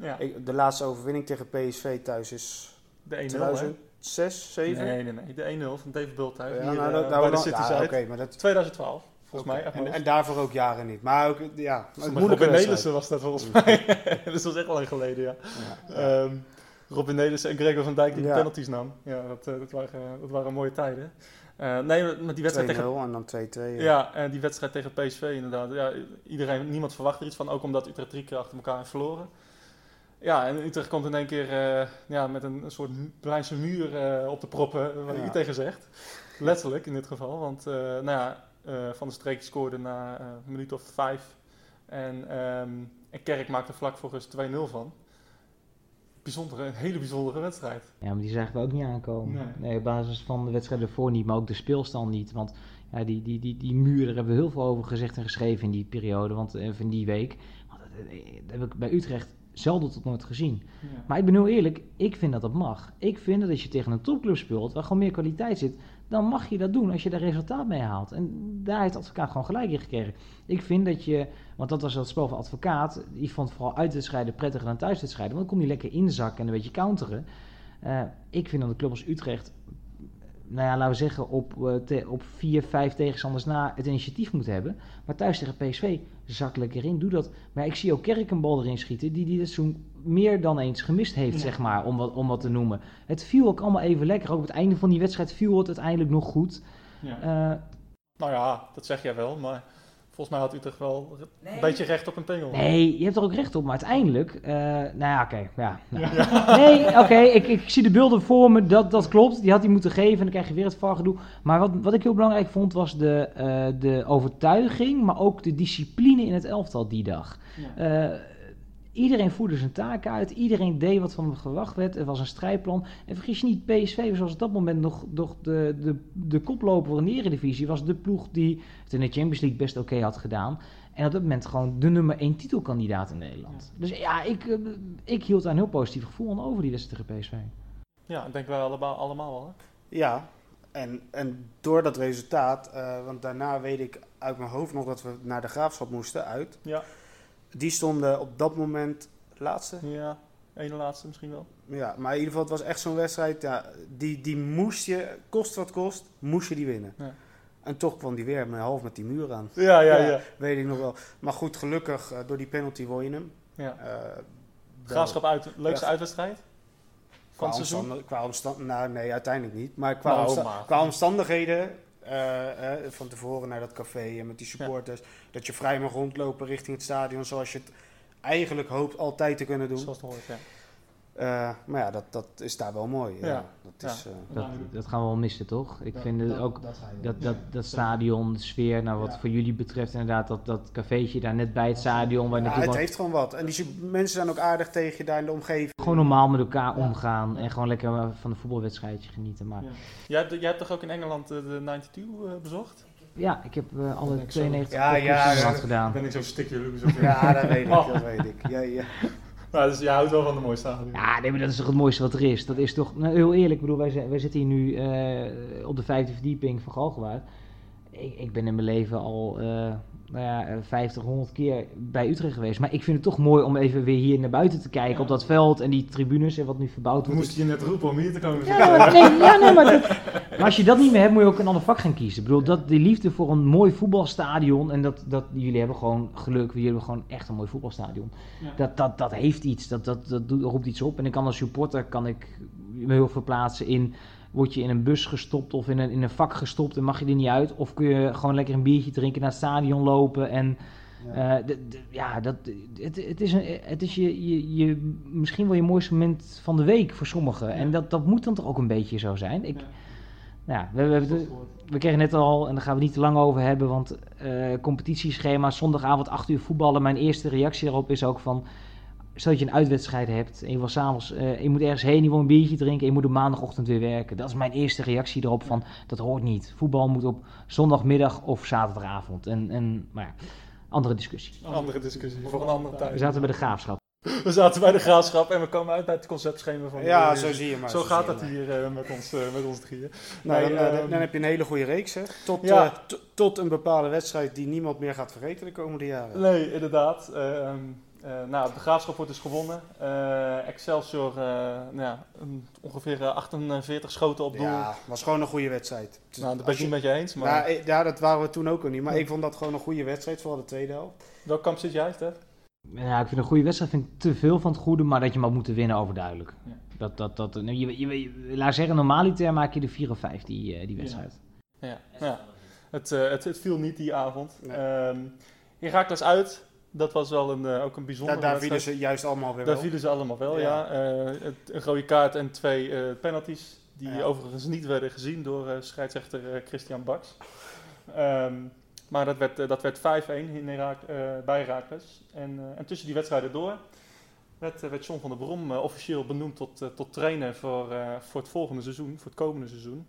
Ja. Ik, de laatste overwinning tegen PSV thuis is de 1 2006, 7? Nee, nee, nee, de 1-0 van David Bulthuis ja, hier, nou, dat, uh, bij de City ja, okay, maar dat... 2012 volgens mij. En, en, daarvoor ook jaren niet. Maar ook, ja. Robin Nelissen was dat volgens mij. (laughs) dat was echt lang geleden, ja. ja. Um, Robin Nelissen en Gregor van Dijk die de penalties nam. Ja, dat, uh, dat, waren, dat waren mooie tijden. Uh, nee, maar die wedstrijd tegen... en dan 2-2. Ja. ja, en die wedstrijd tegen PSV inderdaad. Ja, iedereen, niemand verwacht er iets van, ook omdat Utrecht drie keer achter elkaar heeft verloren. Ja, en Utrecht komt in één keer uh, ja, met een, een soort Berlijnse muur uh, op de proppen, wat ja. je tegen zegt. Letterlijk in dit geval, want nou ja, van de Streek scoorde na een minuut of vijf. En, um, en Kerk maakte vlak voor rust 2-0 van bijzondere, een hele bijzondere wedstrijd. Ja, maar die zagen we ook niet aankomen. Nee. op basis van de wedstrijd ervoor niet, maar ook de speelstand niet. Want ja, die, die, die, die muur, daar hebben we heel veel over gezegd en geschreven in die periode, want, even in die week. Want dat heb ik bij Utrecht zelden tot nooit gezien. Maar ik ben heel eerlijk, ik vind dat dat mag. Ik vind dat als je tegen een topclub speelt, waar gewoon meer kwaliteit zit, dan mag je dat doen als je daar resultaat mee haalt. En daar heeft advocaat gewoon gelijk in gekregen. Ik vind dat je, want dat was het spel van advocaat, die vond vooral uitwedstrijden prettiger dan thuiswedstrijden, want dan kon hij lekker inzakken en een beetje counteren. Uh, ik vind dat de club als Utrecht nou ja, laten we zeggen, op, uh, op vier, vijf tegenstanders na het initiatief moet hebben. Maar thuis tegen PSV, zak lekker in, doe dat. Maar ik zie ook Kerk een bal erin schieten, die die dit zo'n meer dan eens gemist heeft, zeg maar, om wat, om wat te noemen. Het viel ook allemaal even lekker. Ook op het einde van die wedstrijd viel het uiteindelijk nog goed. Ja. Uh, nou ja, dat zeg jij wel, maar Volgens mij had Utrecht wel een beetje recht op een pengel. Nee, je hebt er ook recht op. Maar uiteindelijk... Uh, nou ja, oké. ja, nou. (laughs) Nee, oké. ik, ik zie de beelden voor me. Dat, dat klopt. Die had hij moeten geven. En dan krijg je weer het vargedoe. Maar wat, wat ik heel belangrijk vond was de, uh, de overtuiging. Maar ook de discipline in het elftal die dag. Ja. Uh, Iedereen voerde zijn taken uit. Iedereen deed wat van hem gewacht werd. Er was een strijdplan. En vergis je niet, PSV was op dat moment nog, nog de, de, de koploper in de Eredivisie. Was de ploeg die het in de Champions League best oké had gedaan. En op dat moment gewoon de nummer één titelkandidaat in Nederland. Dus ja, ik, eh, ik hield daar een heel positief gevoel aan over die wedstrijd tegen PSV. Ja, ik denk wij allemaal, allemaal wel. Hè? Ja, en, en door dat resultaat, uh, want daarna weet ik uit mijn hoofd nog dat we naar de graafschap moesten uit. Ja die stonden op dat moment laatste. Ja, ene laatste misschien wel. Ja, maar in ieder geval, het was echt zo'n wedstrijd. Ja, die, die moest je, kost wat kost, moest je die winnen. Ja. En toch kwam die weer met half met die muur aan. Ja, ja, ja. Weet ik nog wel. Maar goed, gelukkig, uh, door die penalty won je hem. Ja. Uh, Graafschap uit, leukste uitwedstrijd? Van qua seizoen? Qua omstandigheden, nou nee, uiteindelijk niet. Maar qua, nou, omsta qua omstandigheden uh, van tevoren naar dat café en met die supporters. Dat je vrij mag rondlopen richting het stadion zoals je het eigenlijk hoopt altijd te kunnen doen. Zoals het hoort, ja. Uh, maar ja, dat, dat is daar wel mooi. Ja. Dat, is, uh, dat, dat, gaan we wel missen, toch? Ik vind het ook dat, dat, dat, stadion, de sfeer, nou wat voor jullie betreft inderdaad, dat, dat cafeetje daar net bij het stadion. Waar ja, het heeft gewoon wat. En die mensen zijn ook aardig tegen je daar in de omgeving. Gewoon normaal met elkaar omgaan en gewoon lekker van een voetbalwedstrijdje genieten. Maar... Jij, hebt, jij hebt toch ook in Engeland de 92 bezocht? Ja, ik heb uh, alle 92 ja, ja, ja, gedaan. Ben ik zo'n stukje Ja, dat weet ik, dat weet ik. Ja, ja. Maar dus je houdt wel van de mooie stadion. Ja, nee, maar dat is toch het mooiste wat er is. Dat is toch, nou, heel eerlijk, bedoel, wij, wij zitten hier nu uh, op de vijfde verdieping van Galgenwaard. Ik, ik ben in mijn leven al uh, nou ja, 50, 100 keer bij Utrecht geweest. Maar ik vind het toch mooi om even weer hier naar buiten te kijken. Op dat veld en die tribunes en wat nu verbouwd wordt. Moest je net roepen om hier te komen ja, maar, nee, ja, nee, maar, dat, maar als je dat niet meer hebt, moet je ook een ander vak gaan kiezen. Ik bedoel, dat, die liefde voor een mooi voetbalstadion. En dat, dat jullie hebben gewoon geluk. Jullie hebben gewoon echt een mooi voetbalstadion. Dat, dat, dat heeft iets. Dat, dat, dat roept iets op. En ik kan als supporter kan ik me heel verplaatsen in word je in een bus gestopt of in een, in een vak gestopt en mag je er niet uit? Of kun je gewoon lekker een biertje drinken, naar het stadion lopen en... Ja, uh, ja dat, het, het is, een, het is je, je, je, misschien wel je mooiste moment van de week voor sommigen. Ja. En dat, dat moet dan toch ook een beetje zo zijn. Ik, ja. we, we, we, kregen net al, en daar gaan we niet te lang over hebben, want uh, competitieschema, zondagavond 8 uur voetballen. Mijn eerste reactie daarop is ook van, stel dat je een uitwedstrijd hebt en je, was avonds, uh, je moet ergens heen, je wil een biertje drinken en je moet op maandagochtend weer werken. Dat is mijn eerste reactie erop van, dat hoort niet. Voetbal moet op zondagmiddag of zaterdagavond. En, en maar ja, andere discussie. Andere discussie, voor een andere tijd. We zaten bij de graafschap. We zaten bij de graafschap en we komen uit bij het conceptschema van Ja, zo zie je maar. Zo, gaat het hier uh, met, ons, uh, met ons drieën. Nou, nee, dan, uh, dan, heb je een hele goede reeks, hè? Tot, ja. tot een bepaalde wedstrijd die niemand meer gaat vergeten de komende jaren. Nee, inderdaad. Ehm, uh, nou, de graafschap wordt dus gewonnen. Uh, Excelsior, uh, nou ja, ongeveer 48 schoten op doel. Ja, was gewoon een goede wedstrijd. Nou, dat ben ik niet met je eens. Maar... Nou, ja, dat waren we toen ook al niet. Maar ik vond dat gewoon een goede wedstrijd, vooral de tweede helft. Welk kamp zit jij, Stef? Ja, ik vind een goede wedstrijd vind ik te veel van het goede, maar dat je hem ook moet winnen overduidelijk. Ja. Dat, dat, dat, nou, je, je, je, laat zeggen, normaliter maak je de 4 of 5 die, die wedstrijd. Ja, ja. ja. Het, het, het, viel niet die avond. Nee. Um, Herakles uit, dat was wel een, uh, ook een bijzondere Daar, daar vielen ze juist allemaal weer Daar vielen ze allemaal wel, ja. ja. Uh, een rode kaart en twee uh, penalties. Die ja. overigens niet werden gezien door scheidsrechter Christian Baks. Ehm, maar dat werd, dat werd 5-1 in Herak, bij Herakles. En, en tussen die wedstrijden door werd, werd John van der Brom officieel benoemd tot, tot trainer voor, voor het volgende seizoen, voor het komende seizoen.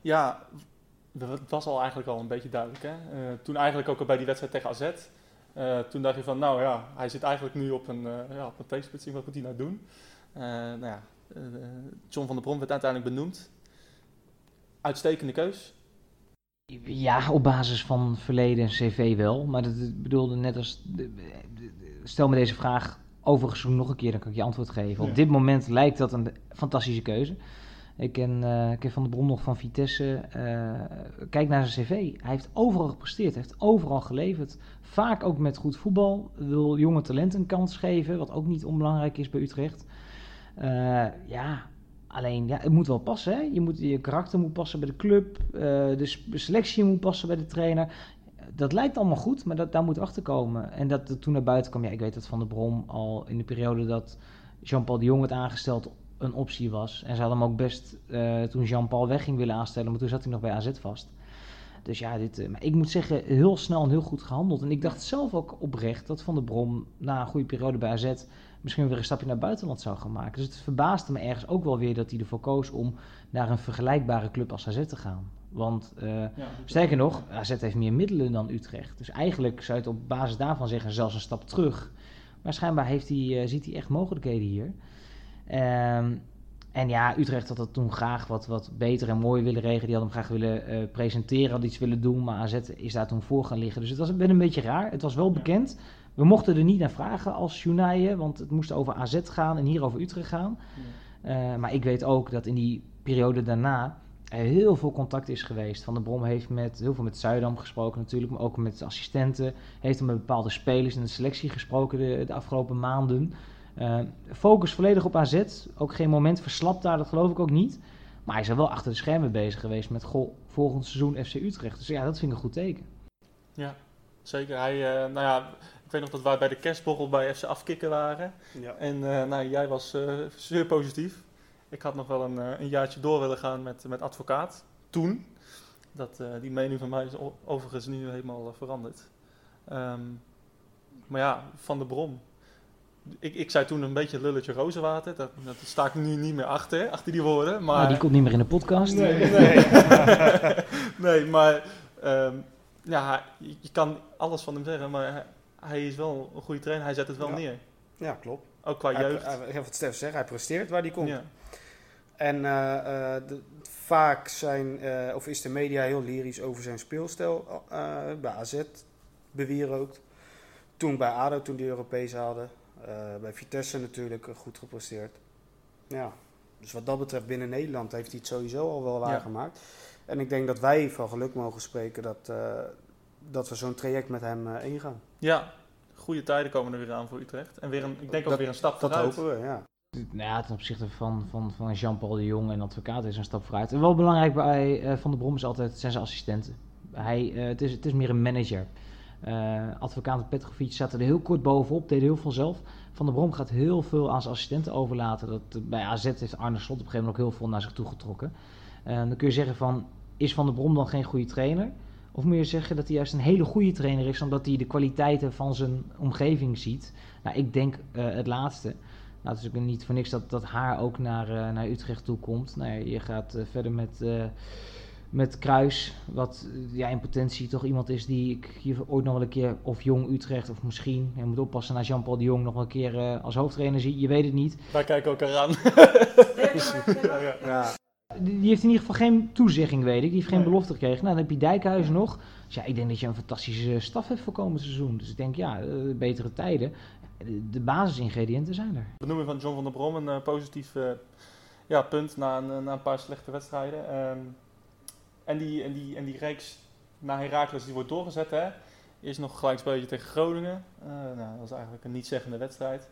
Ja, het was al eigenlijk al een beetje duidelijk. Hè? toen eigenlijk ook al bij die wedstrijd tegen AZ uh, toen dacht je van, nou ja, hij zit eigenlijk nu op een, uh, ja, op een wat moet hij nou doen? Uh, nou ja, John van der Brom werd uiteindelijk benoemd. Uitstekende keus. Ja, op basis van verleden cv wel. Maar dat bedoelde net als... Stel me deze vraag overigens nog een keer, dan kan ik je antwoord geven. Op dit moment lijkt dat een fantastische keuze. Ik ken, uh, Van der Brom nog van Vitesse. Uh, kijk naar zijn cv. Hij heeft overal gepresteerd. Heeft overal geleverd. Vaak ook met goed voetbal. Wil jonge talenten een kans geven. Wat ook niet onbelangrijk is bij Utrecht. Uh, ja, alleen ja, het moet wel passen. Hè? Je, moet, je karakter moet passen bij de club. de selectie moet passen bij de trainer. Dat lijkt allemaal goed, maar dat, daar moet achter komen. En dat toen naar buiten kwam. Ja, ik weet dat Van der Brom al in de periode dat Jean-Paul de Jong werd aangesteld een optie was. En ze hadden hem ook best uh, toen Jean-Paul wegging willen aanstellen, maar toen zat hij nog bij AZ vast. Dus ja, dit, uh, maar ik moet zeggen, heel snel en heel goed gehandeld. En ik dacht zelf ook oprecht dat Van der Brom na een goede periode bij AZ misschien weer een stapje naar buitenland zou gaan maken. Dus het verbaasde me ergens ook wel weer dat hij ervoor koos om naar een vergelijkbare club als AZ te gaan. Want uh, ja, sterker nog, AZ heeft meer middelen dan Utrecht. Dus eigenlijk zou je het op basis daarvan zeggen, zelfs een stap terug. Maar schijnbaar heeft hij, ziet hij echt mogelijkheden hier. Um, en ja, Utrecht had dat toen graag wat, wat beter en mooier willen regelen. Die hadden hem graag willen uh, presenteren, had iets willen doen. Maar AZ is daar toen voor gaan liggen. Dus het was een beetje raar. Het was wel bekend. We mochten er niet naar vragen als Junaille, want het moest over AZ gaan en hier over Utrecht gaan. Uh, maar ik weet ook dat in die periode daarna er heel veel contact is geweest. Van der Brom heeft met, heel veel met Zuidam gesproken natuurlijk, maar ook met assistenten. Heeft met bepaalde spelers in de selectie gesproken de, de afgelopen maanden. Uh, focus volledig op AZ. Ook geen moment verslapt daar, dat geloof ik ook niet. Maar hij is er wel achter de schermen bezig geweest met goh, volgend seizoen FC Utrecht. Dus ja, dat vind ik een goed teken. Ja, zeker. Hij, uh, nou ja, ik weet nog dat wij bij de kerstborrel bij FC Afkikken waren. Ja. En uh, nou, jij was zeer positief. Ik had nog wel een, een jaartje door willen gaan met, met advocaat. Toen. Dat, die mening van mij is overigens nu helemaal veranderd. Um, maar ja, Van de Brom ik, ik zei toen een beetje lulletje rozenwater. Dat, dat sta ik nu niet meer achter, achter die woorden. Maar... Nou, die komt niet meer in de podcast. Nee, nee. (laughs) nee maar um, ja, je kan alles van hem zeggen, maar hij, is wel een goede trainer. Hij zet het wel ja. neer. Ja, klopt. Ook qua jeugd. Hij, hij, wat Stef zegt, hij presteert waar hij komt. Ja. En uh, uh, de, vaak zijn, uh, of is de media heel lyrisch over zijn speelstijl bij AZ, bewierookt. Toen bij ADO, toen die Europees hadden. Uh, bij Vitesse natuurlijk goed gepresteerd. Ja, dus wat dat betreft binnen Nederland heeft hij het sowieso al wel waargemaakt. Ja. En ik denk dat wij van geluk mogen spreken dat, uh, dat we zo'n traject met hem uh, ingaan. Ja, goede tijden komen er weer aan voor Utrecht. En weer een, ik denk ook weer een stap dat vooruit. Dat hopen we, ja. Nou ja, ten opzichte van, van, van Jean-Paul de Jong en advocaat is een stap vooruit. En wel belangrijk bij Van der Brom is altijd zijn zijn assistenten. Hij, uh, het, is, het is meer een manager. Uh, advocaat Petrovic zat er heel kort bovenop, deed heel veel zelf. Van der Brom gaat heel veel aan zijn assistenten overlaten. Dat, bij AZ heeft Arne Slot op een gegeven moment ook heel veel naar zich toe getrokken. Uh, dan kun je zeggen van, is Van der Brom dan geen goede trainer? Of moet je zeggen dat hij juist een hele goede trainer is, omdat hij de kwaliteiten van zijn omgeving ziet? Nou, ik denk het laatste. Nou, het is ook niet voor niks dat, dat haar ook naar, naar Utrecht toe komt. Nou ja, je gaat verder met met Kruis, wat ja, in potentie toch iemand is die ik hier ooit nog wel een keer, of Jong Utrecht, of misschien, je moet oppassen naar Jean-Paul de Jong nog wel een keer uh, als hoofdtrainer zie, je weet het niet. Wij kijken ook eraan. ja, (laughs) ja. Die heeft in ieder geval geen toezegging, weet ik. Die heeft geen nee. belofte gekregen. Nou, dan heb je Dijkhuizen nog. Dus ja, ik denk dat je een fantastische staf hebt voor komend seizoen. Dus ik denk, ja, uh, betere tijden. De, de basisingrediënten zijn er. Benoeming van John van der Brom, een uh, positief ja, punt na een, na een paar slechte wedstrijden. Um, en die, en die, en die reeks naar Heracles die wordt doorgezet. Hè. Eerst nog gelijk spelletje tegen Groningen. Uh, nou, dat was eigenlijk een niet-zeggende wedstrijd.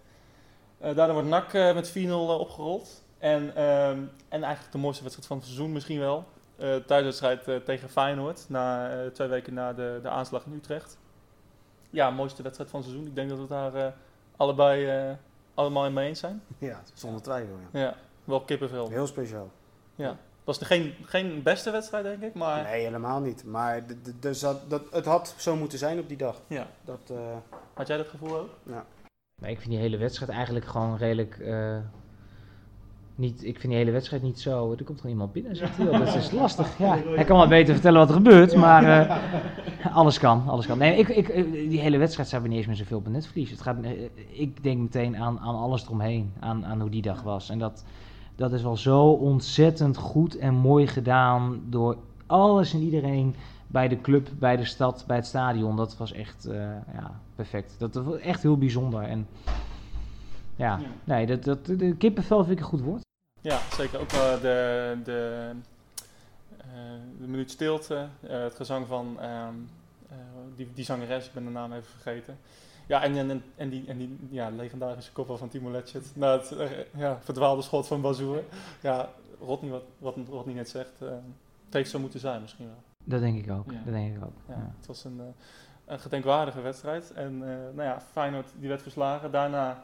Uh, daarna wordt NAC uh, met 4-0 opgerold. En, ehm, en eigenlijk de mooiste wedstrijd van het seizoen misschien wel. thuiswedstrijd tegen Feyenoord. Na, twee weken na de, de aanslag in Utrecht. Ja, mooiste wedstrijd van het seizoen. Ik denk dat we daar allebei allemaal in mee eens zijn. Ja, zonder twijfel. Ja, ja wel kippenvel. Heel speciaal. Ja. Was er geen, geen beste wedstrijd, denk ik. Maar... Nee, helemaal niet. Maar dus dat, dat, het had zo moeten zijn op die dag. Ja. Dat, uh... Had jij dat gevoel ook? Ja. Maar ik vind die hele wedstrijd eigenlijk gewoon redelijk. Uh, niet, ik vind die hele wedstrijd niet zo. Er komt gewoon iemand binnen. Zegt hij, dat is (laughs) lastig. Ja, hij kan wel beter vertellen wat er gebeurt, maar uh, (laughs) alles kan. Alles kan. Nee, ik, ik, die hele wedstrijd zijn we niet eens meer zoveel op. Het gaat, ik denk meteen aan, aan alles eromheen, aan, aan hoe die dag was. En dat, dat is wel zo ontzettend goed en mooi gedaan door alles en iedereen bij de club, bij de stad, bij het stadion. Dat was echt uh, ja, perfect. Dat was echt heel bijzonder. En ja, ja. nee, dat, dat, de kippenvel vind ik een goed woord. Ja, zeker. Ook uh, de, de, uh, de minuut stilte, het gezang van ehm, die, die zangeres, ik ben de naam even vergeten. Ja, en, en, en, die, en die ja, legendarische koppel van Timo Letchert. Na het ja, verdwaalde schot van Bazoer. Ja, Rodney, wat, wat Rodney net zegt, het heeft zo moeten zijn misschien wel. Dat denk ik ook. Ja. Dat denk ik ook. Ja, Het was een, uh, een gedenkwaardige wedstrijd. En uh, nou ja, Feyenoord die werd verslagen. Daarna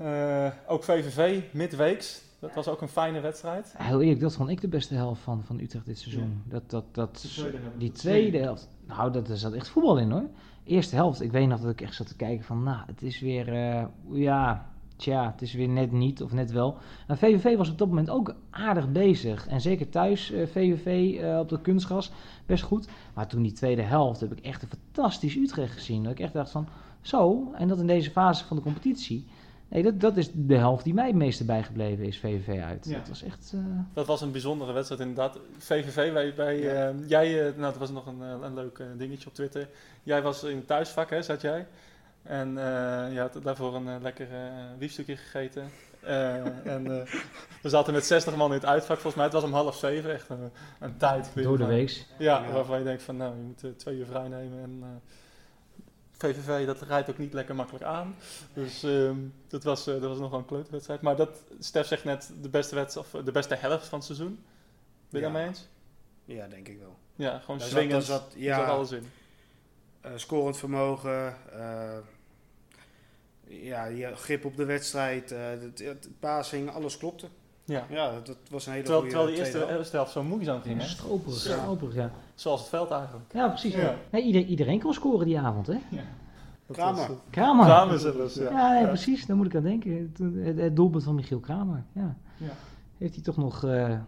uh, ook VVV midweeks. Dat was ook een fijne wedstrijd. Heel eerlijk, dat vond ik de beste helft van, van Utrecht dit seizoen. Ja. Dat, dat, dat, tweede die tweede helft. Nou, dat, er zat echt voetbal in hoor. Eerste helft, ik weet nog dat ik echt zat te kijken van, nou, het is weer, ja, tja, het is weer net niet of net wel. En VVV was op dat moment ook aardig bezig. En zeker thuis, uh, VVV uh, op de kunstgras, best goed. Maar toen die tweede helft heb ik echt een fantastisch Utrecht gezien. Dat ik echt dacht van, zo, en dat in deze fase van de competitie. Nee, dat, dat is de helft die mij het meeste bijgebleven is, VVV uit. Ja. Dat was echt... Uh... Dat was een bijzondere wedstrijd inderdaad. VVV, bij, bij ja. jij, nou dat was nog een, een leuk dingetje op Twitter. Jij was in het thuisvak, hè, zat jij? En uh, je had daarvoor een uh, lekker uh, biefstukje gegeten. en (laughs) we zaten met 60 man in het uitvak volgens mij. Het was om half zeven, echt een, een tijd. Door de week. Ja, ja, waarvan je denkt van nou, je moet twee uur vrij nemen. En VVV, dat rijdt ook niet lekker makkelijk aan. Dus um, dat, was, dat was nog wel een kleuterwedstrijd. Maar dat, Stef zegt net de beste, wedstrijd, of de beste helft van het seizoen. Ben je ja. daarmee eens? Ja, denk ik wel. Ja, gewoon swingend. Ja, zat alles in. scorend vermogen, ja, je grip op de wedstrijd, uh, het, het, passing, alles klopte. Ja, ja dat, was een hele terwijl, goede Terwijl de eerste, helft zo moeizaam ging, hè? Stroperig, stroperig, ja. Zoals het veld eigenlijk. Ja, precies. Ja. Nee, iedereen, iedereen kon scoren die avond, hè? Ja. Kramer. Kramer. Kramer zelfs, ja. Ja, nee, precies. Daar moet ik aan denken. Het, het, doelpunt van Michiel Kramer, ja. Heeft hij toch nog uh,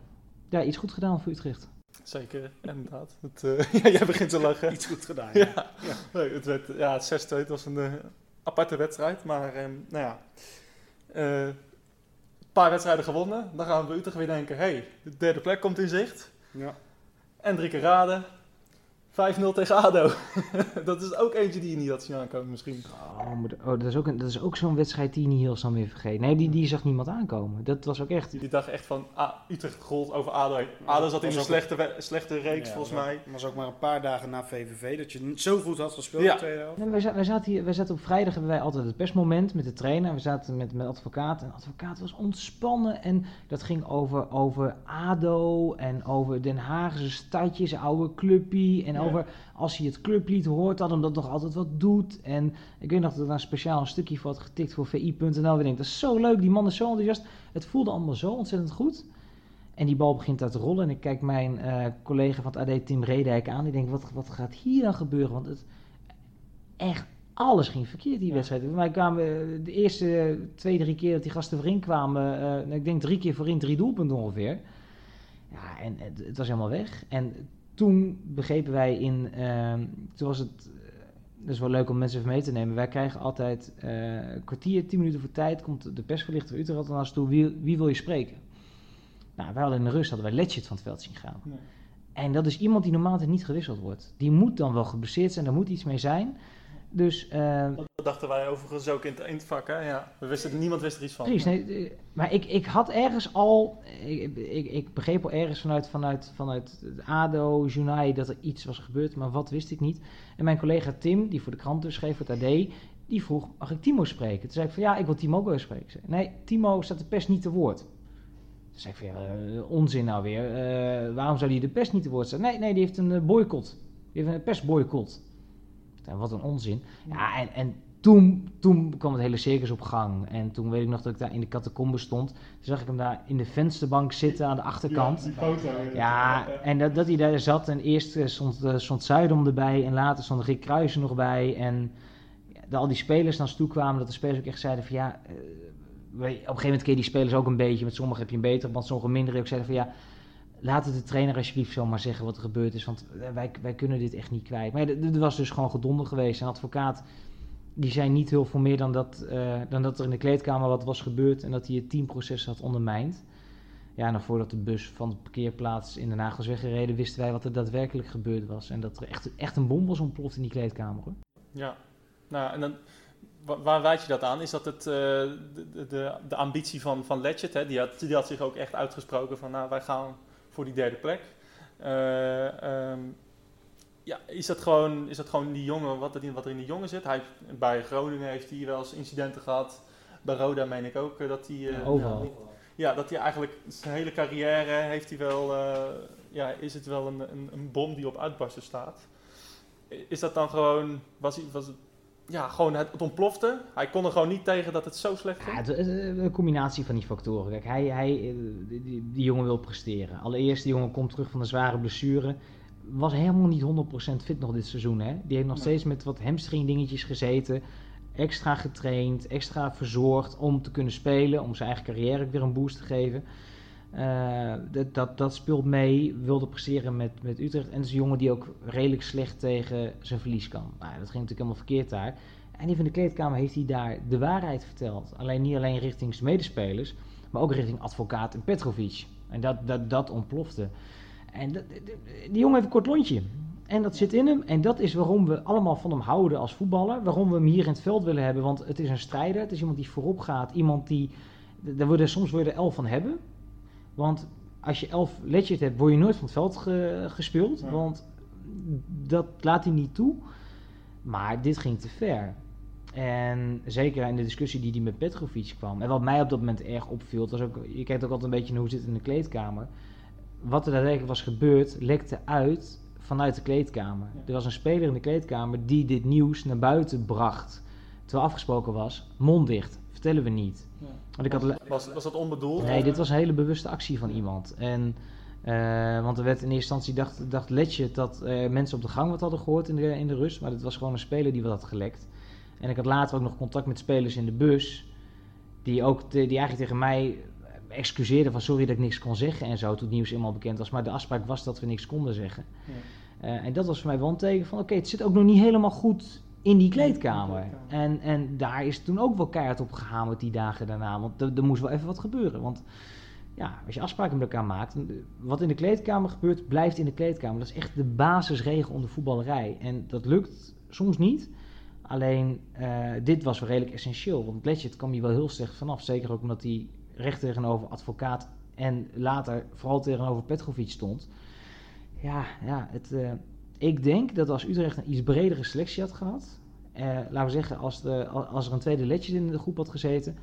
ja, iets goed gedaan voor Utrecht? Zeker, inderdaad. Het, uh, (laughs) ja, jij begint te lachen. Iets goed gedaan, ja. ja. Nee, het werd, ja, het 6-2, het was een aparte wedstrijd. Maar uh, nou ja, uh, paar wedstrijden gewonnen. Dan gaan we Utrecht weer denken, hey, de derde plek komt in zicht. Ja. En drie keer raden. 5-0 tegen ADO. (laughs) dat is ook eentje die je niet had zien aankomen misschien. Oh, maar, oh dat is ook, een, dat is ook zo'n wedstrijd die je niet heel snel meer vergeet. Nee, die, die zag niemand aankomen. Dat was ook echt... Die, dacht echt van, ah, Utrecht gold over ADO. ADO zat in een slechte, slechte reeks ja, volgens was mij. Het was ook maar een paar dagen na VVV dat je zo goed had gespeeld ja. in de tweede helft. Nee, wij, zaten, wij, zaten hier, wij zaten op vrijdag, hebben wij altijd het persmoment met de trainer. We zaten met, met advocaat en advocaat was ontspannen. En dat ging over, over ADO en over Den Haagse stadjes, oude clubpie. En ja. Over als hij het clublied hoort, dat hem dat nog altijd wat doet. En ik weet nog dat er een speciaal een stukje voor had getikt voor vi.nl. We denken, dat is zo leuk, die man is zo enthousiast. Het voelde allemaal zo ontzettend goed. En die bal begint uit te rollen. En ik kijk mijn uh, collega van het AD, Tim Redijk, aan. Die denkt, wat, wat gaat hier dan gebeuren? Want het, echt alles ging verkeerd die ja. wedstrijd. Wij kwamen de eerste twee, drie keer dat die gasten voorin kwamen. Uh, ik denk drie keer voorin, drie doelpunten ongeveer. Ja, en het, het was helemaal weg. En toen begrepen wij in, uh, toen was het, dat is wel leuk om mensen even mee te nemen. Wij krijgen altijd uh, een kwartier, tien minuten voor tijd, komt de persverlichter Utrecht naar ons toe, wie, wie wil je spreken? Nou, wij hadden in de rust, hadden wij Letchert van het veld zien gaan. Nee. En dat is iemand die normaal niet gewisseld wordt. Die moet dan wel geblesseerd zijn, daar moet iets mee zijn. Dus, uh, dat dachten wij overigens ook in het, in het vak, hè? Ja, we wisten, niemand wist er iets van. Precies, nee, maar ik, ik had ergens al, ik, ik, ik begreep al ergens vanuit, vanuit, vanuit ADO, Junai, dat er iets was gebeurd, maar wat wist ik niet. En mijn collega Tim, die voor de krant dus schreef, voor het AD, die vroeg, mag ik Timo spreken? Toen zei ik van, ja, ik wil Timo ook wel spreken. Zei, nee, Timo staat de pers niet te woord. Toen zei ik van, ja, uh, onzin nou weer. Uh, waarom zou hij de pers niet te woord staan? Nee, nee, die heeft een boycott. Die heeft een persboycott. En wat een onzin. Ja, en, en toen, toen kwam het hele circus op gang. En toen weet ik nog dat ik daar in de catacombe stond. Toen zag ik hem daar in de vensterbank zitten aan de achterkant. Ja, foto, ja en dat, dat hij daar zat. En eerst eh, stond, uh, stond Zuidom erbij. En later stond Rick Kruijsen nog bij. En ja, al die spelers naar ons toe kwamen. Dat de spelers ook echt zeiden van ja... Uh, op een gegeven moment keer die spelers ook een beetje. Met sommigen heb je een beter, want sommigen minder. Ook zeiden van ja laat de trainer alsjeblieft zomaar zeggen wat er gebeurd is. Want wij, wij kunnen dit echt niet kwijt. Maar er was dus gewoon gedonder geweest. Een advocaat die zei niet heel veel meer dan dat, uh, dan dat er in de kleedkamer wat was gebeurd en dat hij het teamproces had ondermijnd. Ja, en voordat de bus van de parkeerplaats in Den Haag weggereden, wisten wij wat er daadwerkelijk gebeurd was. En dat er echt, echt een bom was ontploft in die kleedkamer. Ja, nou en dan, waar wijd je dat aan? Is dat het, uh, de, de, de, ambitie van, van? Die, had, die had zich ook echt uitgesproken van, nou, wij gaan voor die derde plek. Uh, um, ja, is dat gewoon, is dat gewoon die jongen, wat er, wat er in die jongen zit? Hij, bij Groningen heeft hij wel eens incidenten gehad. Bij Roda meen ik ook eh, dat hij... Uh, overal. Ja, dat hij eigenlijk zijn hele carrière heeft hij wel... Uh, ja, is het wel een, een, een, bom die op uitbarsten staat. Is dat dan gewoon... Was, hij, was het, ja, gewoon het, het, ontplofte. Hij kon er gewoon niet tegen dat het zo slecht ging. Ja, een combinatie van die factoren. Kijk, hij, hij, die, die, die jongen wil presteren. Allereerst, die jongen komt terug van een zware blessure was helemaal niet 100% fit nog dit seizoen. Hè? Die heeft nog steeds met wat hamstring dingetjes gezeten. Extra getraind, extra verzorgd om te kunnen spelen. Om zijn eigen carrière weer een boost te geven. Uh, dat, dat, dat, speelt mee, wilde presteren met, met Utrecht. En het is een jongen die ook redelijk slecht tegen zijn verlies kan. Nou, dat ging natuurlijk helemaal verkeerd daar. En die van de kleedkamer heeft hij daar de waarheid verteld. Alleen niet alleen richting zijn medespelers, maar ook richting advocaat en Petrovic. En dat, dat, dat ontplofte. En die jongen heeft een kort lontje. En dat zit in hem. En dat is waarom we allemaal van hem houden als voetballer. Waarom we hem hier in het veld willen hebben. Want het is een strijder. Het is iemand die voorop gaat. Iemand die. Daar worden, soms worden elf van hebben. Want als je elf legend hebt, word je nooit van het veld gespeeld. Want dat laat hij niet toe. Maar dit ging te ver. En zeker in de discussie die hij met Petrovic kwam. En wat mij op dat moment erg opviel. Was ook, je kijkt ook altijd een beetje naar hoe het zit in de kleedkamer wat er daadwerkelijk was gebeurd, lekte uit vanuit de kleedkamer. Er was een speler in de kleedkamer die dit nieuws naar buiten bracht. Terwijl afgesproken was, mond dicht, vertellen we niet. Ja. Want ik had was, was dat onbedoeld? Nee, dit was een hele bewuste actie van iemand. En, uh, want er werd in eerste instantie, dacht, dacht Letje dat uh, mensen op de gang wat hadden gehoord in de, in de rust. Maar het was gewoon een speler die wat had gelekt. En ik had later ook nog contact met spelers in de bus. Die, ook die eigenlijk tegen mij excuseerde van sorry dat ik niks kon zeggen en zo toen het nieuws eenmaal bekend was. Maar de afspraak was dat we niks konden zeggen. Ja. Uh, en dat was voor mij wel een teken van oké, het zit ook nog niet helemaal goed in die kleedkamer. En, en daar is toen ook wel keihard op gehamerd die dagen daarna. Want er, er moest wel even wat gebeuren. Want ja, als je afspraken met elkaar maakt, wat in de kleedkamer gebeurt, blijft in de kleedkamer. Dat is echt de basisregel onder voetballerij. En dat lukt soms niet. Alleen, uh, dit was wel redelijk essentieel. Want Letchet kwam hier wel heel slecht vanaf. Zeker ook omdat hij recht tegenover advocaat en later vooral tegenover Petrovic stond. Ja, ja het, uh, ik denk dat als Utrecht een iets bredere selectie had gehad, uh, laten we zeggen, als, de, als er een tweede Letje in de groep had gezeten,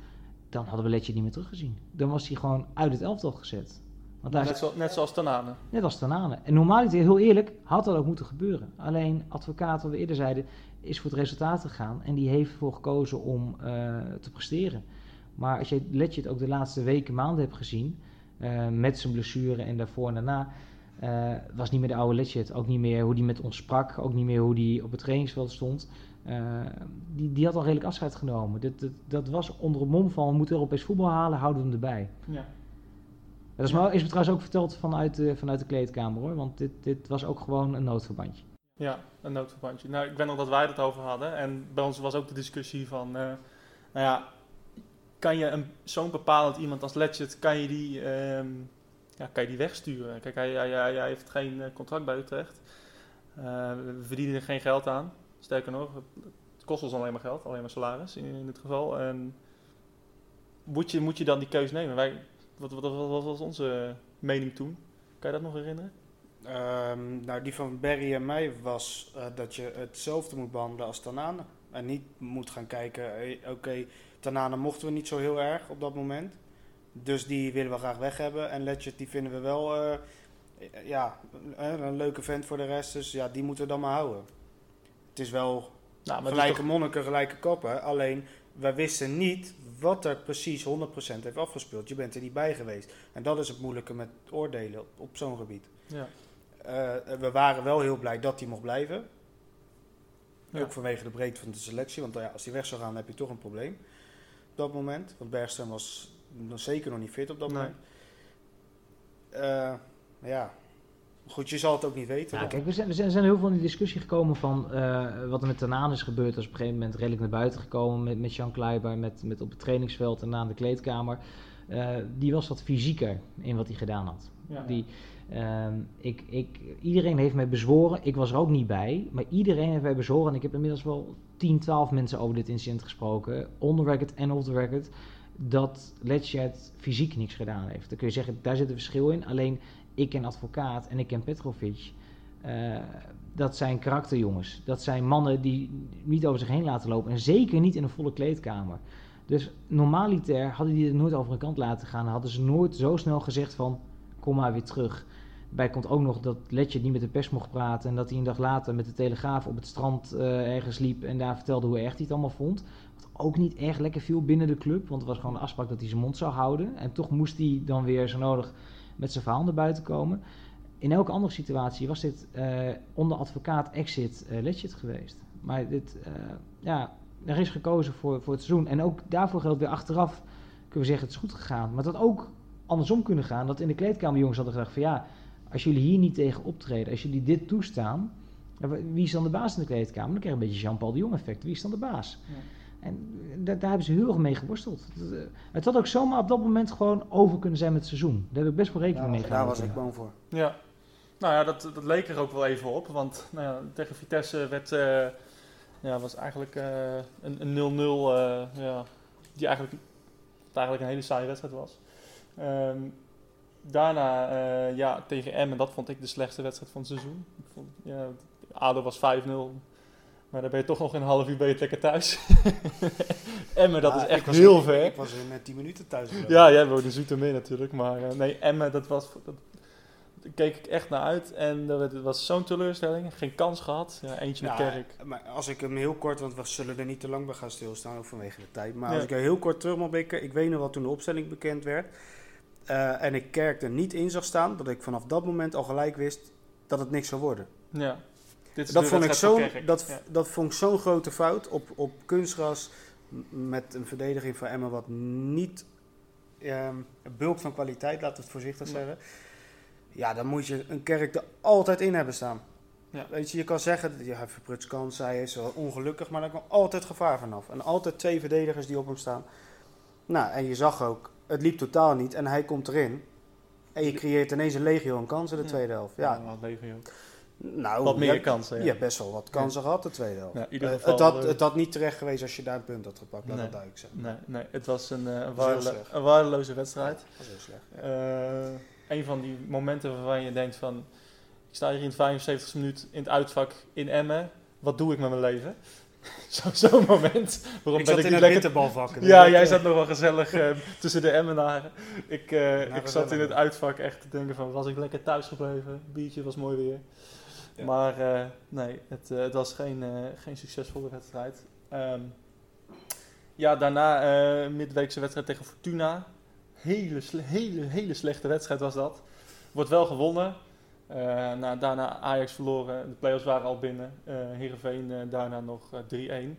dan hadden we Letje niet meer teruggezien. Dan was hij gewoon uit het elftal gezet. Want net, zo, net, zoals Tanane. Net als Tanane. En normaal, heel eerlijk, had dat ook moeten gebeuren. Alleen advocaat, wat we eerder zeiden, is voor het resultaat gegaan. En die heeft ervoor gekozen om uh, te presteren. Maar als je Letchit ook de laatste weken, maanden hebt gezien, uh, met zijn blessure en daarvoor en daarna, uh, was niet meer de oude Letchit. Ook niet meer hoe die met ons sprak, ook niet meer hoe die op het trainingsveld stond. Uh, die, die had al redelijk afscheid genomen. Dat, dat, dat was onder het mom van, we moeten Europees voetbal halen, houden we hem erbij. Ja. Dat is, me, is me trouwens ook verteld vanuit de, vanuit de kleedkamer hoor, want dit, dit was ook gewoon een noodverbandje. Ja, een noodverbandje. Nou, ik ben nog dat wij het over hadden en bij ons was ook de discussie van, nou ja, kan je zo'n bepalend iemand als Letchet, kan je die, um, ja, kan je die wegsturen? Kijk, hij, hij, hij, heeft geen eh, contract bij Utrecht. Uh, we verdienen er geen geld aan. Sterker nog, het kost ons alleen maar geld, alleen maar salaris in, in dit geval. En moet je, moet je dan die keus nemen? Wij, wat, wat, was onze mening toen? Kan je dat nog herinneren? Um, nou, die van Barry en mij was uh, dat je hetzelfde moet behandelen als Tanane. En niet moet gaan kijken, oké, okay, mochten we niet zo heel erg op dat moment. Dus die willen we graag weg hebben. En Letchet die vinden we wel uh, ja, een leuke vent voor de rest. Dus ja, die moeten we dan maar houden. Het is wel Nou, gelijke toch... monniken, gelijke koppen. Alleen, wij wisten niet wat er precies 100% heeft afgespeeld. Je bent er niet bij geweest. En dat is het moeilijke met oordelen op, op zo'n gebied. Ja. Uh, we waren wel heel blij dat hij mocht blijven. Ook vanwege de breedte van de selectie. Want ja, als hij weg zou gaan, heb je toch een probleem. Op dat moment. Want Bergström was zeker nog niet fit op dat moment. Uh, ja, Goed, je zal het ook niet weten. Ja, kijk, we zijn, we zijn, heel veel in de discussie gekomen van uh, wat er met Tanaan is gebeurd. Als op een gegeven moment redelijk naar buiten gekomen met, met Jean Kleiber, met, met op het trainingsveld en na de kleedkamer. Uh, die was wat fysieker in wat hij gedaan had. Ja. Die, uh, ik, ik, iedereen heeft mij bezworen, ik was er ook niet bij, maar iedereen heeft mij bezworen. En ik heb inmiddels wel 10, 12 mensen over dit incident gesproken, on the record en off the record, dat Letchet fysiek niks gedaan heeft. Dan kun je zeggen, daar zit een verschil in. Alleen ik ken advocaat en ik ken Petrovic. Uh, dat zijn karakterjongens. Dat zijn mannen die niet over zich heen laten lopen. En zeker niet in een volle kleedkamer. Dus normaliter hadden die het nooit over een kant laten gaan. Hadden ze nooit zo snel gezegd van kom maar weer terug. Bij komt ook nog dat Letje niet met de pers mocht praten. En dat hij een dag later met de Telegraaf op het strand uh, ergens liep. En daar vertelde hoe erg hij het allemaal vond. Ook niet erg lekker viel binnen de club. Want het was gewoon een afspraak dat hij zijn mond zou houden. En toch moest hij dan weer zo nodig met zijn verhaal naar buiten komen. In elke andere situatie was dit uh, onder advocaat exit uh, legit geweest. Maar dit, uh, ja, er is gekozen voor, voor het seizoen. En ook daarvoor geldt weer achteraf, kunnen we zeggen, het is goed gegaan. Maar dat ook andersom kunnen gaan. Dat in de kleedkamer jongens hadden gedacht van ja, als jullie hier niet tegen optreden, als jullie dit toestaan, wie is dan de baas in de kleedkamer? Dan krijg je een beetje Jean-Paul de Jong effect. Wie is dan de baas? Ja. En daar, daar, hebben ze heel erg mee geworsteld. Eh, het had ook zomaar op dat moment gewoon over kunnen zijn met het seizoen. Daar heb ik best wel rekening mee gehouden. Daar was ik bang voor. Ja, nou ja, dat, dat leek er ook wel even op. Want nou ja, tegen Vitesse werd, uh, ja, was eigenlijk uh, een 0-0 uh, ja, die eigenlijk, eigenlijk een hele saaie wedstrijd was. Um, daarna ja, tegen Emmen, dat vond ik de slechtste wedstrijd van het seizoen. Ik vond, ja, ADO was 5-0. Maar dan ben je toch nog een half uur ben lekker thuis. (laughs) Emmen, dat is echt heel ver. Ik was er met 10 minuten thuis. ja, jij woonde mee natuurlijk. Maar uh, nee, Emmen, dat was... Dat, daar keek ik echt naar uit. En dat was zo'n teleurstelling. Geen kans gehad. Ja, eentje met Kerk. Maar als ik hem heel kort, want we zullen er niet te lang bij gaan stilstaan, ook vanwege de tijd. Maar als ik er heel kort terug mag blikken. Ik weet nog wat toen de opstelling bekend werd. Uh, en ik Kerk er niet in zag staan. Dat ik vanaf dat moment al gelijk wist dat het niks zou worden. Ja dat, vond ik zo, dat, dat vond ik zo'n grote fout op, op kunstgras met een verdediging van Emma wat niet um, bulk van kwaliteit, laat het voorzichtig zeggen. Ja, dan moet je een kerk er altijd in hebben staan. Ja. Weet je, je kan zeggen, ja, Verpruts kans, hij is wel ongelukkig, maar er kwam altijd gevaar vanaf. En altijd twee verdedigers die op hem staan. Nou, en je zag ook, het liep totaal niet en hij komt erin. En je creëert ineens een legio een kans in de tweede helft. Ja, ja legio. Nou, wat meer kansen. Ja. Je hebt best wel wat kansen gehad, de tweede helft. Eh, geval, het, had, het had niet terecht geweest als je daar een punt had gepakt, laat nee, dat duidelijk zijn. Nee, nee, het was een, uh, een, waardeloze wedstrijd. was heel slecht. Uh, een van die momenten waarvan je denkt van... Ik sta hier in het 75e minuut in het uitvak in Emmen. Wat doe ik met mijn leven? (laughs) Zo'n zo moment. Waarom ik ben ik in het bitterbalvak. Ja, jij zat nog wel gezellig uh, tussen de Emmenaren. Ik, uh, ik zat in het uitvak echt te denken van, was ik lekker thuis gebleven? Biertje was mooi weer. Maar uh, nee, het, uh, het, was geen, uh, geen succesvolle wedstrijd. Um, ja, daarna midweekse wedstrijd tegen Fortuna. Hele, hele, hele slechte wedstrijd was dat. Wordt wel gewonnen. na, daarna Ajax verloren. De play-offs waren al binnen. Heerenveen daarna nog 3-1. Um,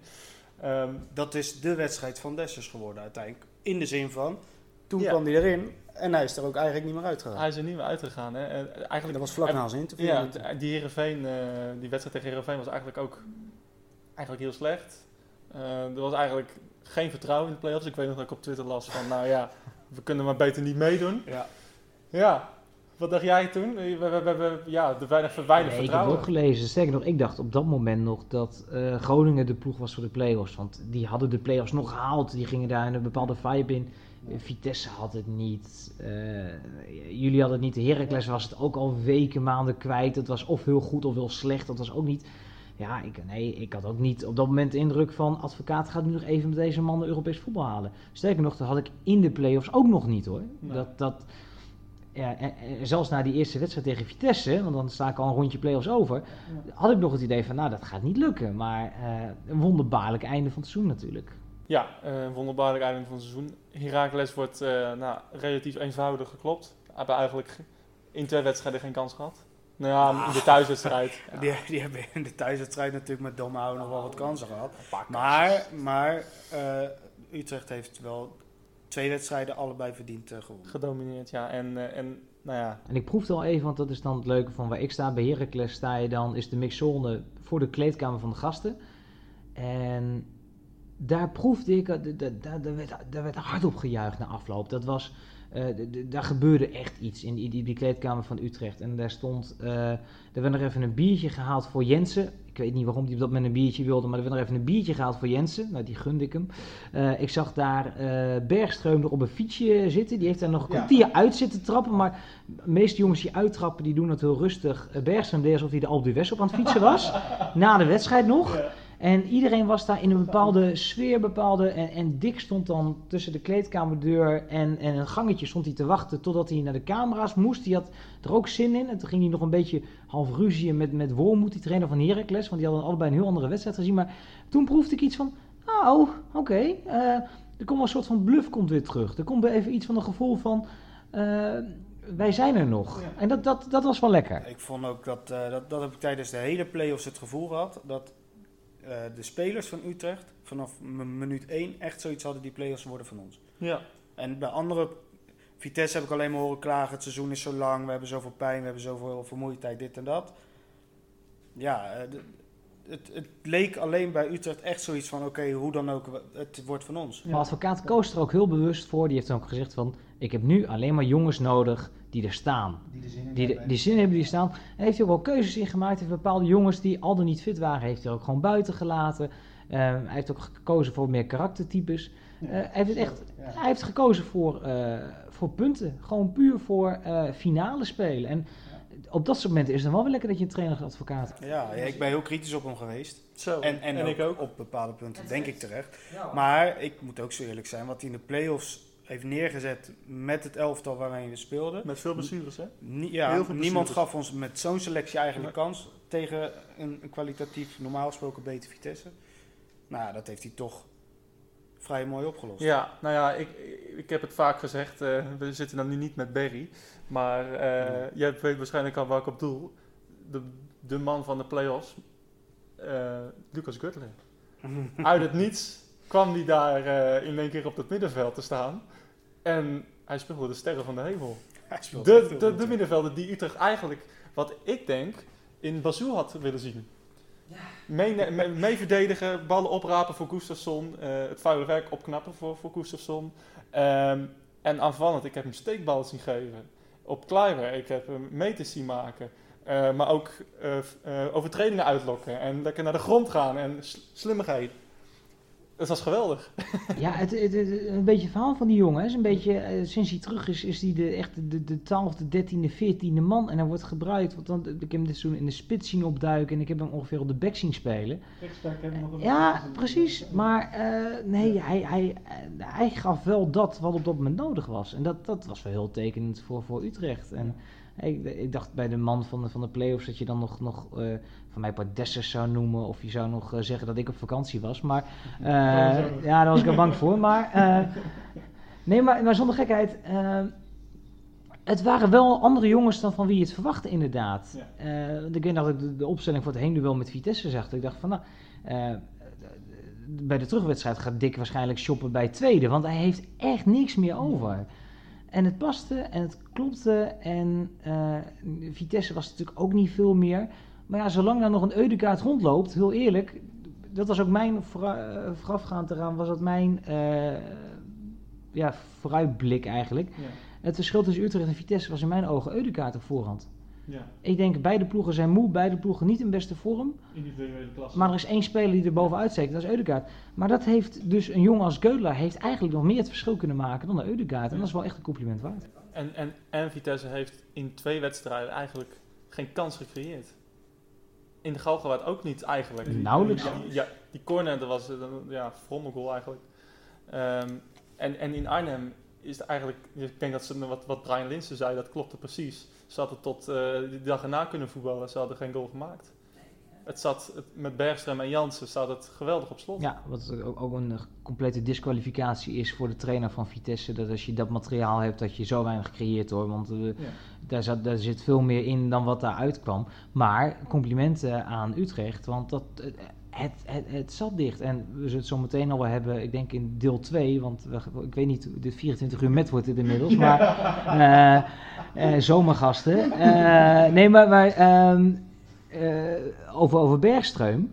ehm, dat is de wedstrijd van Dessers geworden uiteindelijk. In de zin van, toen kwam hij erin en hij is er ook eigenlijk niet meer uitgegaan. Hij is er niet meer uitgegaan. Hè. eigenlijk, dat was vlak na zijn interview. Ja, die, Heerenveen, uh, die wedstrijd tegen Heerenveen was eigenlijk ook eigenlijk heel slecht. Uh, er was eigenlijk geen vertrouwen in de play-offs. Ik weet nog dat ik op Twitter las van, nou ja, we kunnen maar beter niet meedoen. Ja. Ja, wat dacht jij toen? We, we, we, we ja, de weinig, weinig nee, vertrouwen. Ik heb ook gelezen. Sterker nog, ik dacht op dat moment nog dat uh, Groningen de ploeg was voor de play-offs. Want die hadden de play-offs nog gehaald. Die gingen daar een bepaalde vibe in. Vitesse had het niet. Uh, jullie hadden het niet. De Heracles was het ook al weken, maanden kwijt. Het was of heel goed of heel slecht. Dat was ook niet. Ja, ik, nee, ik had ook niet op dat moment de indruk van... advocaat gaat nu nog even met deze man de Europees voetbal halen. Sterker nog, dat had ik in de play-offs ook nog niet hoor. Dat, dat, ja, en, zelfs na die eerste wedstrijd tegen Vitesse, want dan sta ik al een rondje play-offs over, had ik nog het idee van, nou, dat gaat niet lukken. Maar een wonderbaarlijk einde van het seizoen natuurlijk. Ja, een wonderbaarlijk einde van het seizoen. Heracles wordt nou, relatief eenvoudig geklopt. Hebben eigenlijk in twee wedstrijden geen kans gehad. Nou ja, in de thuiswedstrijd. (laughs) Die, die, hebben in de thuiswedstrijd natuurlijk met Domhouw nog wel wat kansen gehad. Maar, maar uh, Utrecht heeft wel twee wedstrijden allebei verdiend uh, gewonnen. Gedomineerd, ja. En, uh, en, nou ja. en ik proefde al even, want dat is dan het leuke van waar ik sta. Bij Heracles sta je dan, is de mixzone voor de kleedkamer van de gasten. En daar proefde ik, daar, werd, daar werd hard op gejuicht na afloop. Dat was uh, daar gebeurde echt iets in die, die, die, kleedkamer van Utrecht. En daar stond, uh, er werd nog even een biertje gehaald voor Jensen. Ik weet niet waarom hij dat met een biertje wilde, maar er werd nog even een biertje gehaald voor Jensen. Nou, die gunde ik hem. Uh, ik zag daar Bergstreum nog op een fietsje zitten. Die heeft daar nog een kwartier uit zitten trappen. Maar de meeste jongens die uittrappen, die doen het heel rustig. Bergstreum deed alsof hij de Alpe d'Huez op aan het fietsen was. na de wedstrijd nog. Ja. En iedereen was daar in een bepaalde sfeer, bepaalde. En, en Dick stond dan tussen de kleedkamerdeur en, en een gangetje stond hij te wachten totdat hij naar de camera's moest. Hij had er ook zin in. En toen ging hij nog een beetje half ruzien met, met Wormoed, die trainer van Heracles. Want die hadden allebei een heel andere wedstrijd gezien. Maar toen proefde ik iets van, nou, oké. Okay, uh, er komt wel een soort van bluff komt weer terug. Er komt weer even iets van een gevoel van... Uh, wij zijn er nog. En dat, dat, dat was wel lekker. Ik vond ook dat, uh, dat, dat heb ik tijdens de hele play-offs het gevoel gehad. Dat uh, de spelers van Utrecht vanaf minuut 1 echt zoiets hadden die play-offs worden van ons. Ja. En bij andere Vitesse heb ik alleen maar horen klagen, het seizoen is zo lang, we hebben zoveel pijn, we hebben zoveel vermoeidheid, dit en dat. Ja, de, het, het, leek alleen bij Utrecht echt zoiets van, oké, hoe dan ook, het wordt van ons. Maar advocaat koos er ook heel bewust voor, die heeft ook gezegd van, ik heb nu alleen maar jongens nodig die er staan. Die de zin, die, de, die zin hebben, die staan. En heeft hij ook wel keuzes in gemaakt. Heeft bepaalde jongens die al dan niet fit waren, heeft hij ook gewoon buiten gelaten. Uh, hij heeft ook gekozen voor meer karaktertypes. Uh, hij, heeft het echt, hij heeft gekozen voor, uh, voor punten. Gewoon puur voor finale spelen. En op dat soort momenten is het wel weer lekker dat je een trainer als advocaat hebt. Ja, ja, ik ben heel kritisch op hem geweest. Zo, en, en, en ook ik ook. Op bepaalde punten, denk ik terecht. Maar ik moet ook zo eerlijk zijn, wat hij in de play-offs heeft neergezet met het elftal waarin we speelden. Met veel blessures, hè? ja, niemand gaf ons met zo'n selectie eigenlijk kans tegen een, een, kwalitatief normaal gesproken beter Vitesse. Nou, dat heeft hij toch vrij mooi opgelost. Ja, nou ja, ik, ik heb het vaak gezegd, uh, we zitten dan nu niet met Berry, maar uh, jij weet waarschijnlijk al waar ik op doel. De, de man van de play-offs, uh, Lucas Gutler. (laughs) Uit het niets kwam hij daar in één keer op het middenveld te staan. En hij speelde de sterren van de hemel. De, de, de, middenvelder die Utrecht eigenlijk, wat ik denk, in Basel had willen zien. Mee, verdedigen, ballen oprapen voor Gustafsson, uh, het vuile werk opknappen voor, voor Gustafsson. Um, en aanvallend, ik heb hem steekballen zien geven. Op Kluiver, ik heb hem meters zien maken. Uh, maar ook uh, overtredingen uitlokken en lekker naar de grond gaan en slimmigheid. Het was geweldig. (laughs) ja, het, het, een beetje het verhaal van die jongen is een beetje, uh, sinds hij terug is, is hij de, echt de, de 12e, 13e, 14e man. En hij wordt gebruikt, want dan, ik heb hem dit in de spits zien opduiken en ik heb hem ongeveer op de back zien spelen. Ja, precies. Maar uh, nee, hij, hij, hij gaf wel dat wat op dat moment nodig was. En dat, dat was wel heel tekenend voor, voor Utrecht. En, ik, ik, dacht bij de man van de, van de play-offs dat je dan nog, nog uh, van mij Pardesses zou noemen. Of je zou nog uh, zeggen dat ik op vakantie was. Maar (laughs) uh, ja, daar was ik er bang voor. Maar nee, maar, maar zonder gekheid. het waren wel andere jongens dan van wie je het verwachtte inderdaad. Ja. ik weet dat ik de, de, opstelling voor het heenduel met Vitesse zag. Ik dacht van nou bij de terugwedstrijd gaat Dick waarschijnlijk shoppen bij tweede. Want hij heeft echt niks meer over. En het paste en het klopte. En Vitesse was natuurlijk ook niet veel meer. Maar ja, zolang daar nog een Eudegaard rondloopt, heel eerlijk, dat was ook mijn eh, voorafgaand eraan, was dat mijn uh, ja, vooruitblik eigenlijk. Ja. Het verschil tussen Utrecht en Vitesse was in mijn ogen Eudegaard op voorhand. Ja. Ik denk, beide ploegen zijn moe, beide ploegen niet in beste vorm. Individuele klasse. Maar er is één speler die er bovenuit steekt, dat is Eudegaard. Maar dat heeft dus een jongen als Geudelaar heeft eigenlijk nog meer het verschil kunnen maken dan de Eudegaard. En dat is wel echt een compliment waard. En, en, en Vitesse heeft in twee wedstrijden eigenlijk geen kans gecreëerd. In de Galgenwaard ook niet eigenlijk. Nauwelijks. Ja, ja die corner, dat was een ja, goal eigenlijk. Um, en, en in Arnhem is het eigenlijk, ik denk dat ze, wat, wat Brian Linsen zei, dat klopte precies. Ze hadden tot uh, de dag erna kunnen voetballen, ze hadden geen goal gemaakt. Het zat, het, met Bergström en Jansen staat het geweldig op slot. Ja, wat ook, ook een complete disqualificatie is voor de trainer van Vitesse. Dat als je dat materiaal hebt, dat je zo weinig creëert hoor. Want uh, daar, zat, daar zit veel meer in dan wat daar uitkwam. Maar complimenten aan Utrecht, want dat, het, het, het zat dicht. En we zullen het zo meteen al wel hebben, ik denk in deel 2, want we, ik weet niet, de 24 uur met wordt het inmiddels, maar uh, (laughs) uh, zomergasten. Uh, nee, maar, maar um, over, over Bergstreum,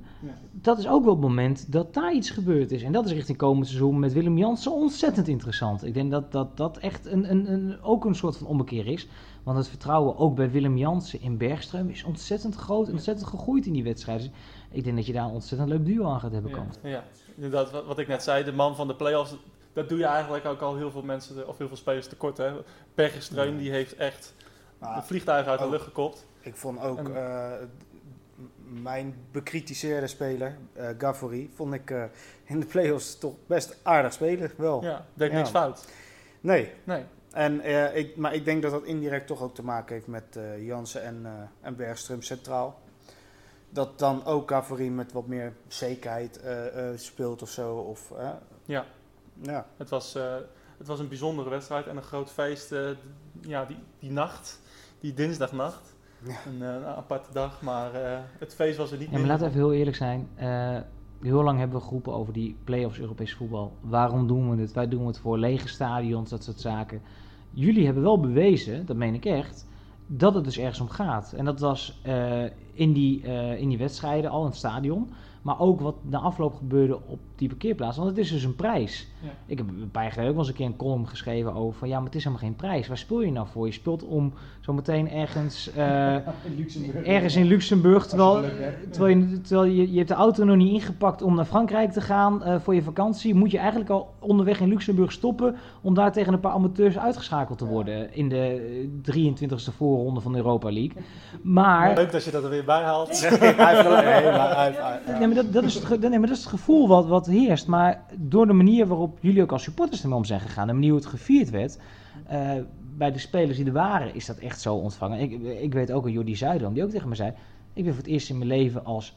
dat is ook wel het moment dat daar iets gebeurd is. En dat is richting komend seizoen met Willem Jansen ontzettend interessant. Ik denk dat dat, dat echt een, een, een, ook een soort van ommekeer is. Want het vertrouwen ook bij Willem Jansen in Bergstreum is ontzettend groot en ontzettend gegroeid in die wedstrijden ik denk dat je daar een ontzettend leuk duo aan gaat hebben komen. Ja, ja. inderdaad, wat, wat ik net zei, de man van de play-offs, dat doe je eigenlijk ook al heel veel mensen, of heel veel spelers tekort. Hè. Bergestreun, die heeft echt maar de vliegtuigen uit de lucht gekopt. Ik vond ook uh, mijn bekritiseerde speler, uh, Gavori, vond ik uh, in de play-offs toch best aardig spelen. Wel. Ja, deed ja. niks fout. Nee. nee. En, ik, maar ik denk dat dat indirect toch ook te maken heeft met Jansen en, en Bergström centraal dat dan ook Cavary met wat meer zekerheid speelt of zo. Of, ja. ja, het was, het was een bijzondere wedstrijd en een groot feest. ja, die, die nacht, die dinsdagnacht. Een, een, aparte dag, maar het feest was er niet ja, maar laten we even heel eerlijk zijn. heel lang hebben we geroepen over die play-offs Europees voetbal. Waarom doen we het? Wij doen het voor lege stadions, dat soort zaken. Jullie hebben wel bewezen, dat meen ik echt, dat het dus ergens om gaat. En dat was uh, in, die, uh, in die wedstrijden al in het stadion. Maar ook wat na afloop gebeurde op die parkeerplaats. Want het is dus een prijs. Ja. Ik heb een paar jaar geleden ook wel eens een keer een column geschreven over van ja, maar het is helemaal geen prijs. Waar speel je nou voor? Je speelt om zometeen ergens, uh, (laughs) in Luxemburg, ergens in Luxemburg. Terwijl, terwijl, je, terwijl je, je hebt de auto nog niet ingepakt om naar Frankrijk te gaan uh, voor je vakantie. Moet je eigenlijk al onderweg in Luxemburg stoppen om daar tegen een paar amateurs uitgeschakeld te worden ja. in de 23e voorronde van de Europa League. Maar, Leuk dat je dat er weer bij haalt. (laughs) nee, dat, dat, is het, het gevoel wat, wat heerst. Maar door de manier waarop jullie ook als supporters ermee om zijn gegaan, de manier hoe het gevierd werd, uh, bij de spelers die er waren, is dat echt zo ontvangen. Ik, ik weet ook een Jordi Zuidam, die ook tegen me zei, ik ben voor het eerst in mijn leven als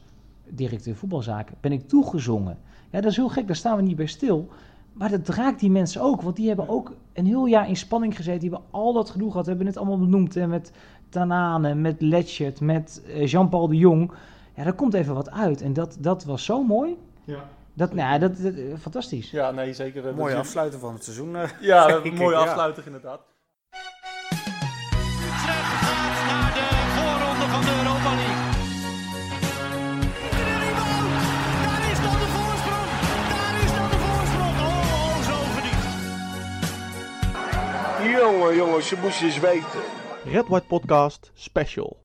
directeur voetbalzaken, ben ik toegezongen. Ja, dat is heel gek, daar staan we niet bij stil. Maar dat draagt die mensen ook, want die hebben ook een heel jaar in spanning gezeten. Die hebben al dat genoeg gehad, hebben het allemaal benoemd. Met Tanane, met Letchert, met eh, Jean-Paul de Jong. Ja, daar komt even wat uit. En dat, dat was zo mooi. Ja. Dat, nou, dat, dat, fantastisch. Ja, nee, zeker. Mooi afsluiten van het seizoen. Uh, (laughs) ja, een mooie afsluiter inderdaad. Utrecht gaat naar de voorronde van de Europa League. Daar is dan de voorsprong. Daar is dan de voorsprong. Oh, oh zo verdiend. Jongen, jongens, je moest eens weten. Red White Podcast Special.